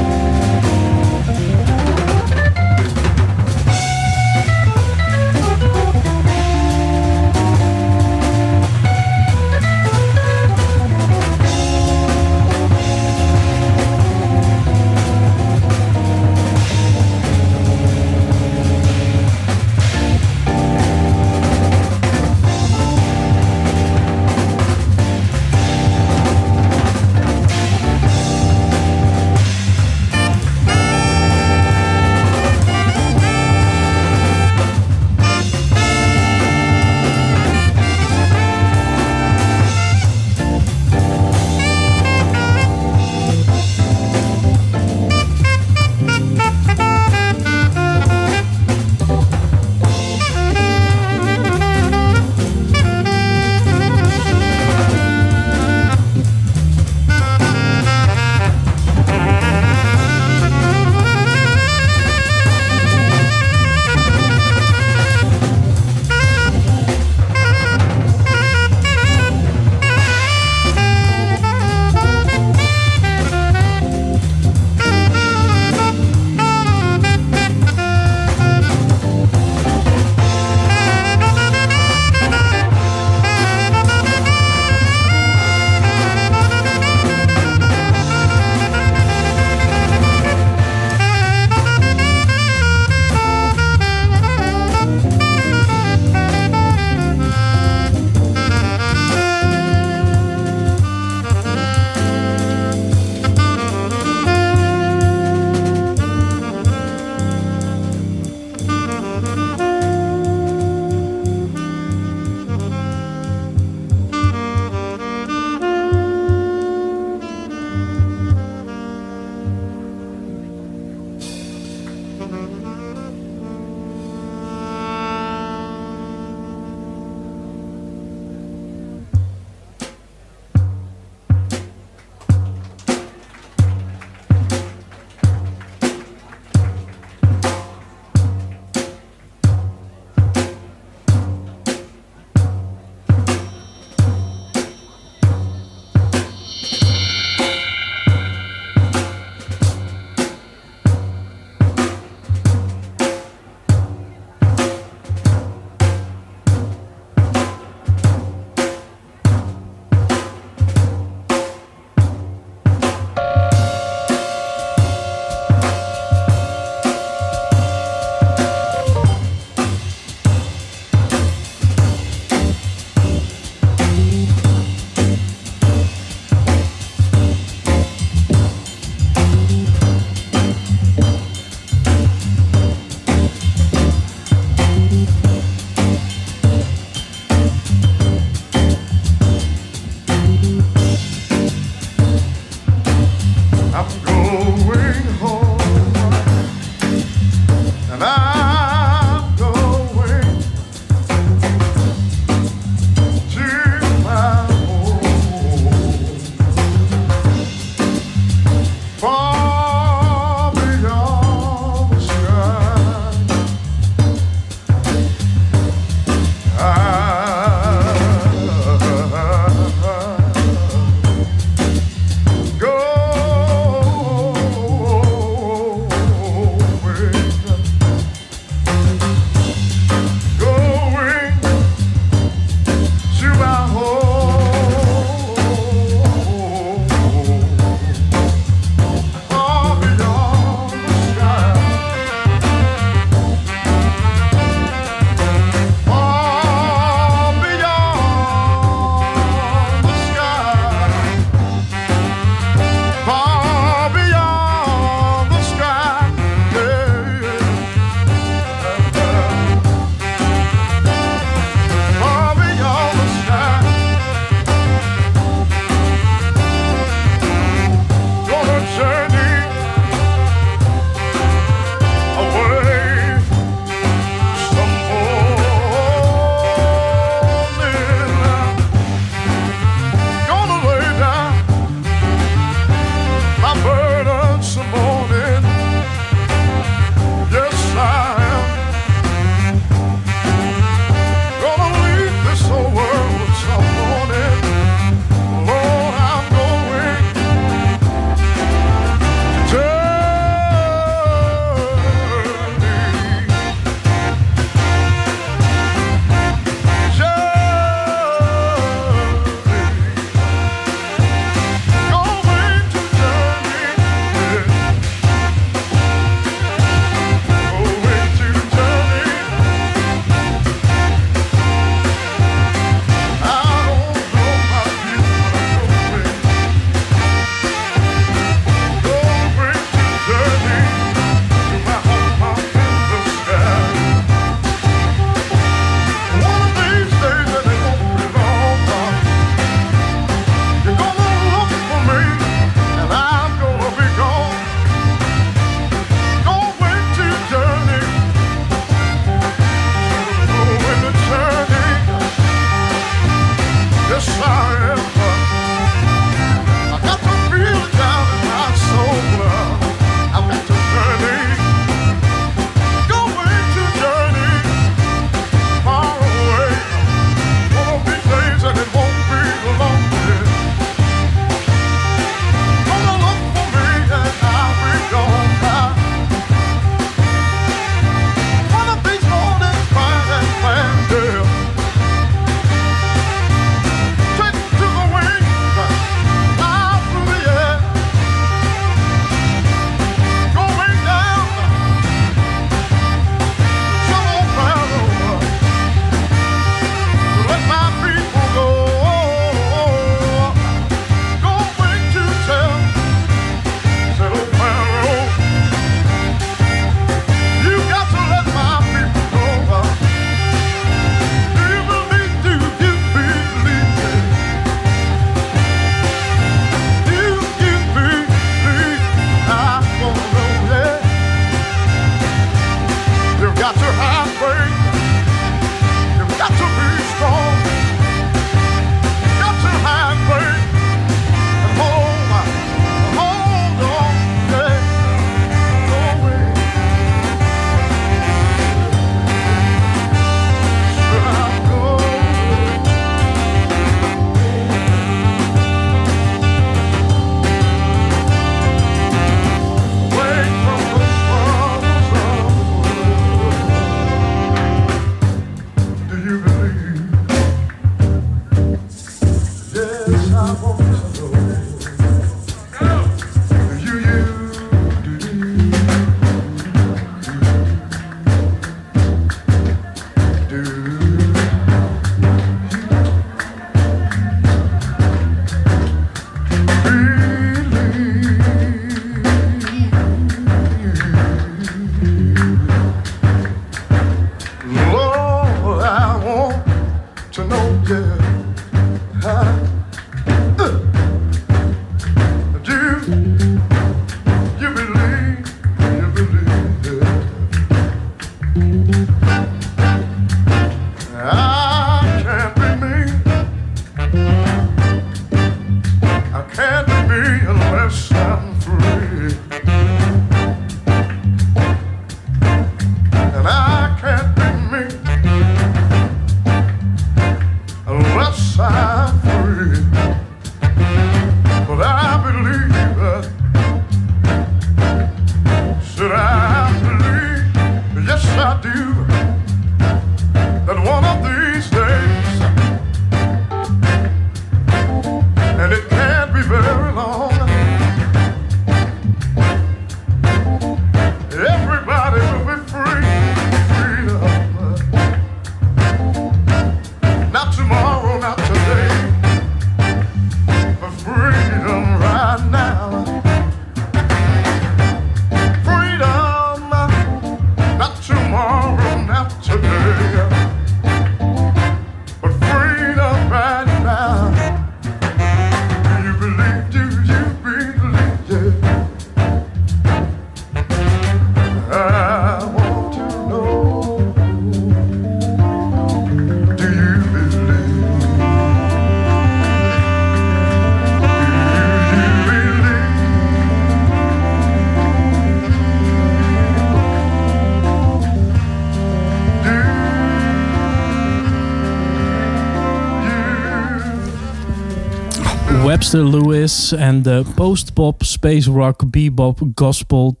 Webster Lewis en de post-pop, space rock, bebop, gospel,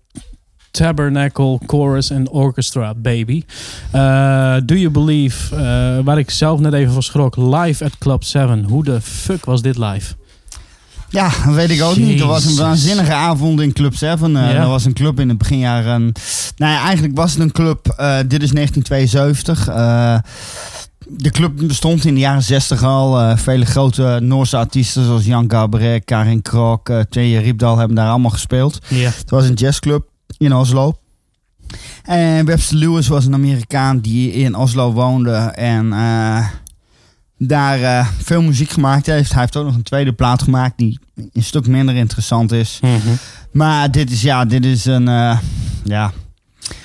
tabernacle, chorus en orchestra, baby. Eh, Do You Believe, eh, waar ik zelf net even van schrok, live at Club 7. Hoe de fuck was dit live? Ja, dat weet ik ook niet. Er was een waanzinnige avond in Club 7. Eh Ja. Er was een club in het beginjaren. Nou ja, eigenlijk was het een club. eh, dit is 1972. Eh, de club bestond in de jaren 60 al. Eh, vele grote Noorse artiesten zoals Jan Gabaret, Karin Krok, uh, Twee Riepdal hebben daar allemaal gespeeld. Ja. Het was een jazzclub in Oslo. En Webster Lewis was een Amerikaan die in Oslo woonde en eh, daar eh, veel muziek gemaakt heeft. Hij heeft ook nog een tweede plaat gemaakt die een stuk minder interessant is. Mhm. Maar dit is, ja, dit is een eh, ja,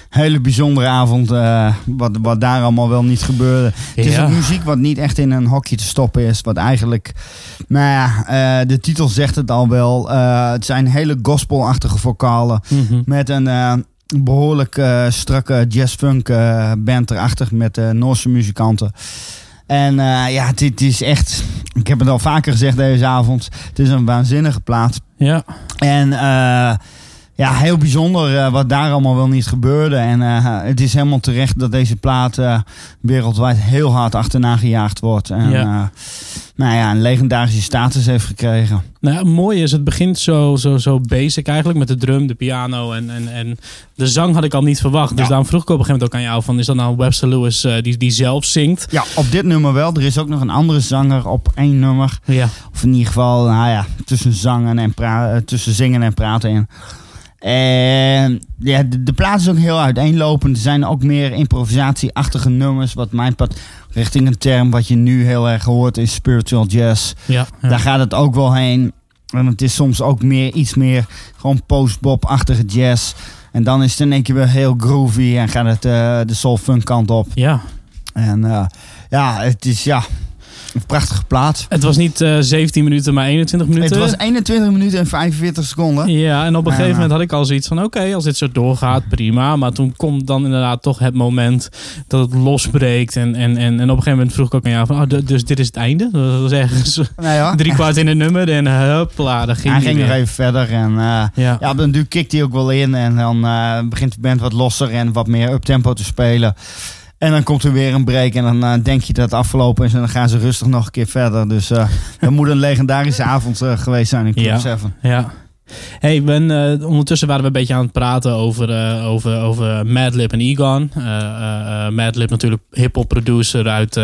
hele bijzondere avond. eh, wat, wat daar allemaal wel niet gebeurde. Het is ook muziek wat niet echt in een hokje te stoppen is. Wat eigenlijk, nou ja, eh, de titel zegt het al wel. Eh, het zijn hele gospelachtige vocalen. Mhm. Met een eh, behoorlijk eh, strakke jazz-funk band erachter met Noorse muzikanten. En ja, dit is echt, ik heb het al vaker gezegd deze avond, het is een waanzinnige plaat. Ja. En ja, heel bijzonder eh, wat daar allemaal wel niet gebeurde. En eh, het is helemaal terecht dat deze plaat eh, wereldwijd heel hard achterna gejaagd wordt. En Ja. nou ja, een legendarische status heeft gekregen. Nou, ja, mooie is, het begint zo, zo, zo basic eigenlijk met de drum, de piano en, en, en de zang had ik al niet verwacht. Dus Ja. daarom vroeg ik op een gegeven moment ook aan jou van, is dat nou Webster Lewis die, die zelf zingt? Ja, op dit nummer wel. Er is ook nog een andere zanger op één nummer. Ja. Of in ieder geval, nou ja, tussen, zangen en tussen zingen en praten in. En ja, de, de plaat is ook heel uiteenlopend. Er zijn ook meer improvisatieachtige nummers. Wat mijn pad richting een term wat je nu heel erg hoort is spiritual jazz. Ja. ja. Daar gaat het ook wel heen. En het is soms ook meer, iets meer gewoon post-bop-achtige jazz. En dan is het in één keer weer heel groovy en gaat het eh, de soul-funk kant op. ja. En eh, ja, het is ja, een prachtige plaat. Het was niet eh 17 minuten, maar 21 minuten. Het was 21 minuten en 45 seconden. Ja, en op een Ja, gegeven moment had ik al zoiets van: oké, als dit zo doorgaat, prima. Maar toen komt dan inderdaad toch het moment dat het losbreekt. En, en, en, en op een gegeven moment vroeg ik ook aan jou: van, oh, dus dit is het einde? Dat was ergens Nee, drie kwart in het nummer. En huppla, daar ging Hij ging nog even verder. En eh, Ja. duur kikt hij ook wel in. En dan eh, begint de band wat losser en wat meer uptempo te spelen. En dan komt er weer een break. En dan eh, denk je dat het afgelopen is. En dan gaan ze rustig nog een keer verder. Dus eh dat moet een legendarische avond eh, geweest zijn in Club Ja. 7. Ja. Hey, eh, ondertussen waren we een beetje aan het praten over, eh, over, over Madlib en Egon. Eh, Madlib natuurlijk hip-hop producer uit,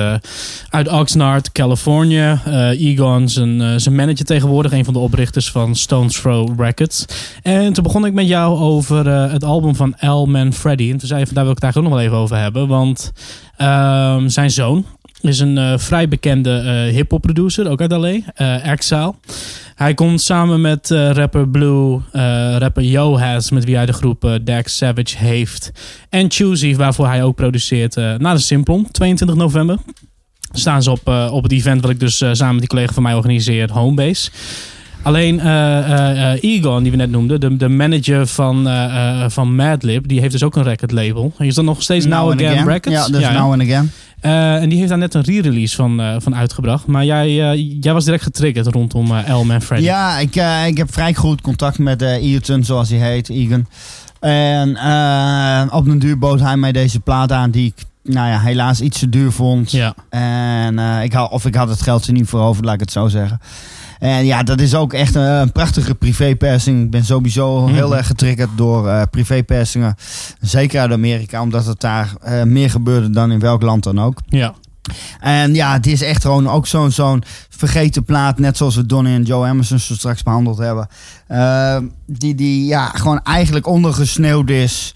uit Oxnard, Californië. Egon zijn, zijn manager tegenwoordig, een van de oprichters van Stones Throw Records. En toen begon ik met jou over het album van Al Manfredi. En toen zei je, daar wil ik het eigenlijk ook nog wel even over hebben. Want ehm, zijn zoon is een eh, vrij bekende eh hip-hop producer, ook uit LA, eh Exile. Hij komt samen met rapper Blue, rapper Johaz, met wie hij de groep Dax Savage heeft. En Choosy, waarvoor hij ook produceert, naar de Simplon, 22 november. Staan ze op, op het event wat ik dus samen met die collega van mij organiseer, Homebase. Alleen Egon, die we net noemden, de, de manager van, van Madlib, die heeft dus ook een record label. Is dat nog steeds Now, Again, Records? Ja, dat is? Now and Again. Eh, en die heeft daar net een re-release van, eh, van uitgebracht. Maar jij, eh, jij was direct getriggerd rondom Elm en Freddy. Ja, ik, ik heb vrij goed contact met Egerton, zoals hij heet, Egan. En op den duur bood hij mij deze plaat aan die ik nou ja, helaas iets te duur vond. Ja. En ik had, of ik had het geld er niet voor over, laat ik het zo zeggen. En ja, dat is ook echt een, een prachtige privépersing. Ik ben sowieso Mhm. heel erg getriggerd door eh privépersingen. Zeker uit Amerika, omdat het daar eh, meer gebeurde dan in welk land dan ook. Ja. En ja, het is echt gewoon ook zo'n zo'n vergeten plaat. Net zoals we Donny en Joe Emerson zo straks behandeld hebben. Eh, die, die ja, gewoon eigenlijk ondergesneeuwd is.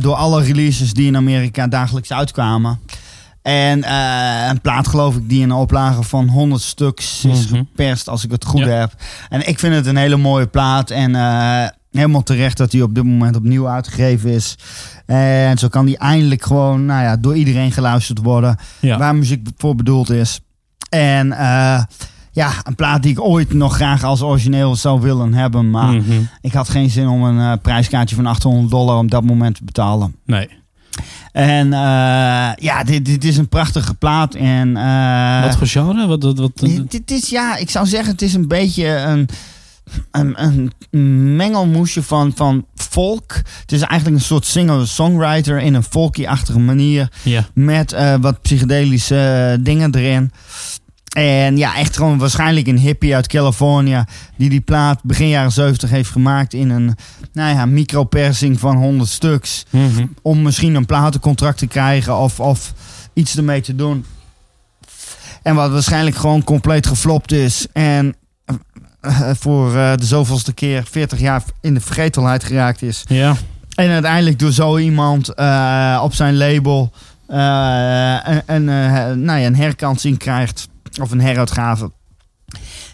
door alle releases die in Amerika dagelijks uitkwamen. En eh, een plaat geloof ik die in een oplage van 100 stuks is Mhm. geperst als ik het goed Ja. heb. En ik vind het een hele mooie plaat. En eh, helemaal terecht dat hij op dit moment opnieuw uitgegeven is. En zo kan die eindelijk gewoon nou ja, door iedereen geluisterd worden Ja. waar muziek voor bedoeld is. En eh, ja, een plaat die ik ooit nog graag als origineel zou willen hebben. Maar Mhm. ik had geen zin om een prijskaartje van 800 dollar op dat moment te betalen. Nee. En eh, ja, dit, dit is een prachtige plaat. En, eh, wat voor genre? Wat, wat, wat, dit, dit is, ja, ik zou zeggen, het is een beetje een, een, een mengelmoesje van, van folk. Het is eigenlijk een soort singer-songwriter in een folky-achtige manier. ja. Met eh, wat psychedelische dingen erin. En ja, echt gewoon waarschijnlijk een hippie uit Californië. Die die plaat begin jaren 70 heeft gemaakt in een nou ja, micropersing van 100 stuks. Mhm. Om misschien een platencontract te krijgen of, of iets ermee te doen. En wat waarschijnlijk gewoon compleet geflopt is. En eh, voor eh, de zoveelste keer 40 jaar in de vergetelheid geraakt is. Ja. En uiteindelijk door zo iemand eh, op zijn label eh, een, een, eh, nou ja, een herkansing krijgt. Of een heruitgave.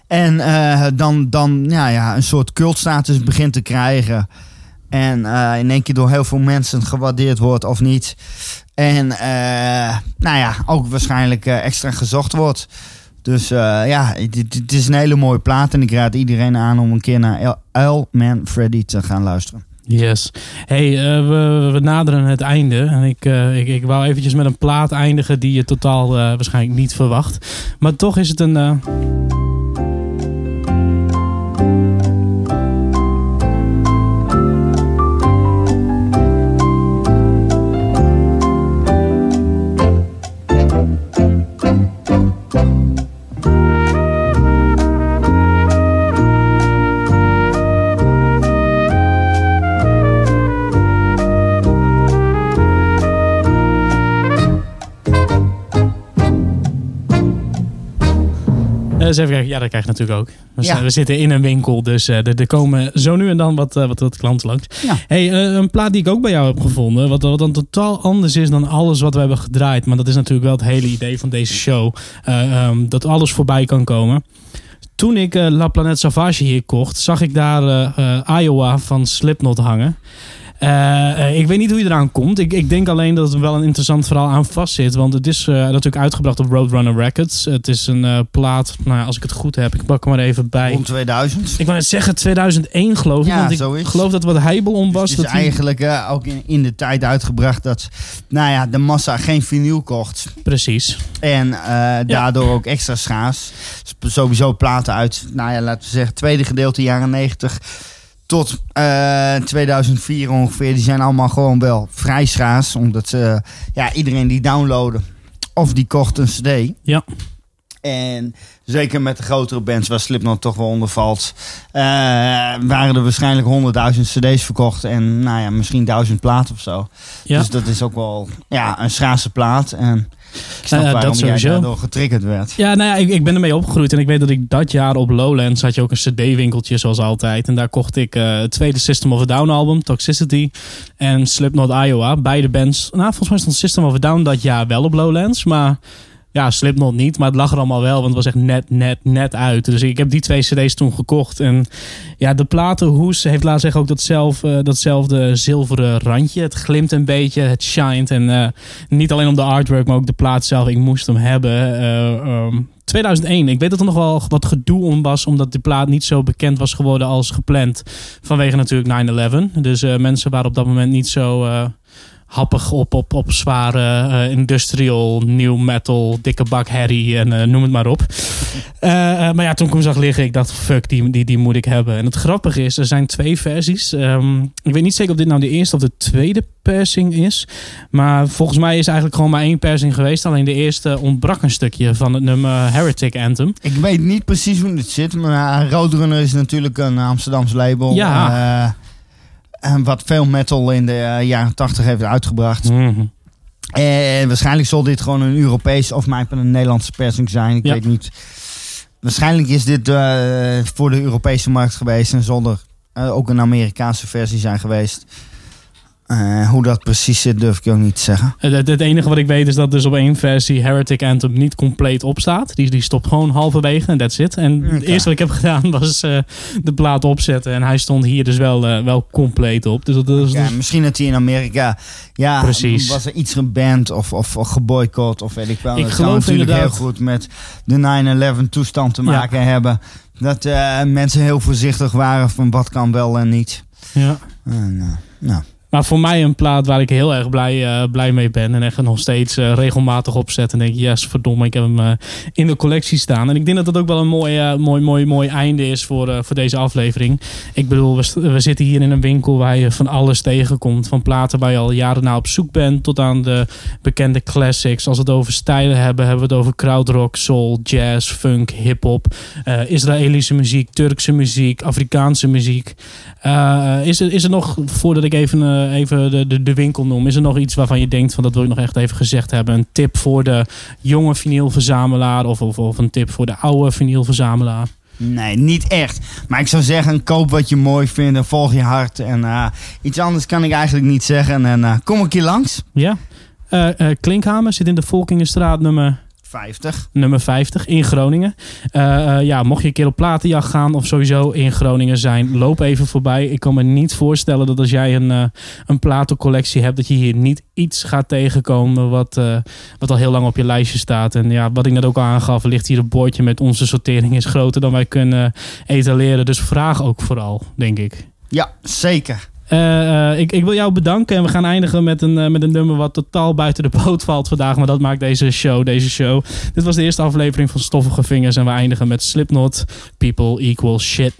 En eh, dan, dan ja, ja, een soort cultstatus begint te krijgen. En eh, in één keer door heel veel mensen gewaardeerd wordt of niet. En eh, nou ja, ook waarschijnlijk extra gezocht wordt. Dus ja, het, is een hele mooie plaat. En ik raad iedereen aan om een keer naar El Man Freddy te gaan luisteren. Yes. Hey, eh, we, naderen het einde. En ik, eh, ik, ik wou eventjes met een plaat eindigen die je totaal eh, waarschijnlijk niet verwacht. Maar toch is het een... eens even kijken. Ja, dat krijg je natuurlijk ook. We, Ja. we zitten in een winkel, dus eh, er, er komen zo nu en dan wat, eh, wat, wat klanten langs. Ja. Hey, eh, een plaat die ik ook bij jou heb gevonden, wat, wat dan totaal anders is dan alles wat we hebben gedraaid. Maar dat is natuurlijk wel het hele idee van deze show. eh, ehm, dat alles voorbij kan komen. Toen ik eh, La Planète Sauvage hier kocht, zag ik daar eh, eh, Iowa van Slipknot hangen. Eh, eh, ik weet niet hoe je eraan komt. Ik, ik denk alleen dat er wel een interessant verhaal aan vast zit. Want het is eh, natuurlijk uitgebracht op Roadrunner Records. Het is een plaat, nou ja, als ik het goed heb, ik pak hem maar even bij. Rond 2000. Ik wou net zeggen 2001 geloof ik. Ja, want ik zoiets. geloof dat wat Heibel om was. Dus het is dat eigenlijk ook in, in de tijd uitgebracht dat nou ja, de massa geen vinyl kocht. Precies. En daardoor ook extra schaars. Sowieso platen uit, nou ja, laten we zeggen, tweede gedeelte jaren 90 tot eh, 2004 ongeveer. Die zijn allemaal gewoon wel vrij schaars. Omdat ze, ja, iedereen die downloaden of die kocht een cd. Ja. En zeker met de grotere bands waar Slipknot toch wel onder valt, eh, waren er waarschijnlijk 100.000 cd's verkocht en nou ja, misschien 1000 platen of zo. Ja. Dus dat is ook wel ja, een schaarse plaat. En snap Nou waarom dat jij sowieso. daardoor getriggerd werd. Ja, nou ja, ik, ik ben ermee opgegroeid. En ik weet dat ik dat jaar op Lowlands had je ook een cd-winkeltje zoals altijd. En daar kocht ik eh, het tweede System of a Down album, Toxicity. En Slipknot Iowa. Beide bands. Nou, volgens mij stond System of a Down dat jaar wel op Lowlands. Maar Ja, Slipknot niet, maar het lag er allemaal wel, want het was echt net, net, net uit. Dus ik heb die twee cd's toen gekocht. En ja, de platenhoes heeft laat zeggen ook datzelfde, datzelfde zilveren randje. Het glimt een beetje, het shined. En eh, niet alleen om de artwork, maar ook de plaat zelf. Ik moest hem hebben. Eh, ehm, 2001. Ik weet dat er nog wel wat gedoe om was, omdat die plaat niet zo bekend was geworden als gepland. Vanwege natuurlijk 9-11. Dus eh, mensen waren op dat moment niet zo eh, happig op, op, op zware eh, industrial, new metal, dikke bak herrie en eh, noem het maar op. Eh, maar ja, toen ik hem zag liggen, ik dacht, fuck, die, die, die moet ik hebben. En het grappige is, er zijn twee versies. Ehm, ik weet niet zeker of dit nou de eerste of de tweede persing is. Maar volgens mij is eigenlijk gewoon maar één persing geweest. Alleen de eerste ontbrak een stukje van het nummer Heretic Anthem. Ik weet niet precies hoe het zit, maar Roadrunner is natuurlijk een Amsterdams label. Ja. Wat veel metal in de eh, jaren 80 heeft uitgebracht. Mhm. En waarschijnlijk zal dit gewoon een Europees of mij een Nederlandse persing zijn. Ik Ja. weet niet. Waarschijnlijk is dit eh, voor de Europese markt geweest en zal er eh, ook een Amerikaanse versie zijn geweest. Eh, hoe dat precies zit, durf ik ook niet te zeggen. Het, enige wat ik weet is dat dus op één versie Heretic Anthem niet compleet opstaat. Die, die stopt gewoon halverwege en that's it. En het eerste wat ik heb gedaan was eh, de plaat opzetten. En hij stond hier dus wel, eh, wel compleet op. Dus dat is Ja, misschien dat hij in Amerika, ja, Precies. was er iets geband of, of, of geboycott of weet ik wel. Ik dat geloof natuurlijk inderdaad- heel goed met de 9-11 toestand te Ja. maken hebben. Dat mensen heel voorzichtig waren van wat kan wel en niet. ja. Nou, Maar voor mij een plaat waar ik heel erg blij, eh, blij mee ben. En echt nog steeds eh, regelmatig opzet. En denk, yes, verdomme, ik heb hem eh, in de collectie staan. En ik denk dat dat ook wel een mooi, mooi, mooi, mooi einde is voor, voor deze aflevering. Ik bedoel, we, we zitten hier in een winkel waar je van alles tegenkomt. Van platen waar je al jaren naar op zoek bent. Tot aan de bekende classics. Als we het over stijlen hebben, hebben we het over krautrock, soul, jazz, funk, hip-hop. Israëlische muziek, Turkse muziek, Afrikaanse muziek. Is, er, is er nog, voordat ik even, eh, even de, de, de winkel noem, is er nog iets waarvan je denkt van dat wil ik nog echt even gezegd hebben? Een tip voor de jonge vinylverzamelaar of, of, of een tip voor de oude vinylverzamelaar? nee, niet echt. Maar ik zou zeggen, koop wat je mooi vindt en volg je hart. En eh, iets anders kan ik eigenlijk niet zeggen. En eh, kom een keer langs. Ja. Klinkhamer zit in de Volkingenstraat nummer 50. nummer 50 in Groningen. Eh, eh, ja, mocht je een keer op platenjacht gaan of sowieso in Groningen zijn, loop even voorbij. Ik kan me niet voorstellen dat als jij een, eh, een platencollectie hebt, dat je hier niet iets gaat tegenkomen wat, wat al heel lang op je lijstje staat. En ja, wat ik net ook al aangaf, ligt hier een bordje met onze sortering is groter dan wij kunnen etaleren. Dus vraag ook vooral, denk ik. Ja, zeker. Eh, eh, ik, ik wil jou bedanken en we gaan eindigen met een, eh, met een nummer wat totaal buiten de boot valt vandaag. Maar dat maakt deze show, deze show. Dit was de eerste aflevering van Stoffige Vingers en we eindigen met Slipknot, People Equal Shit.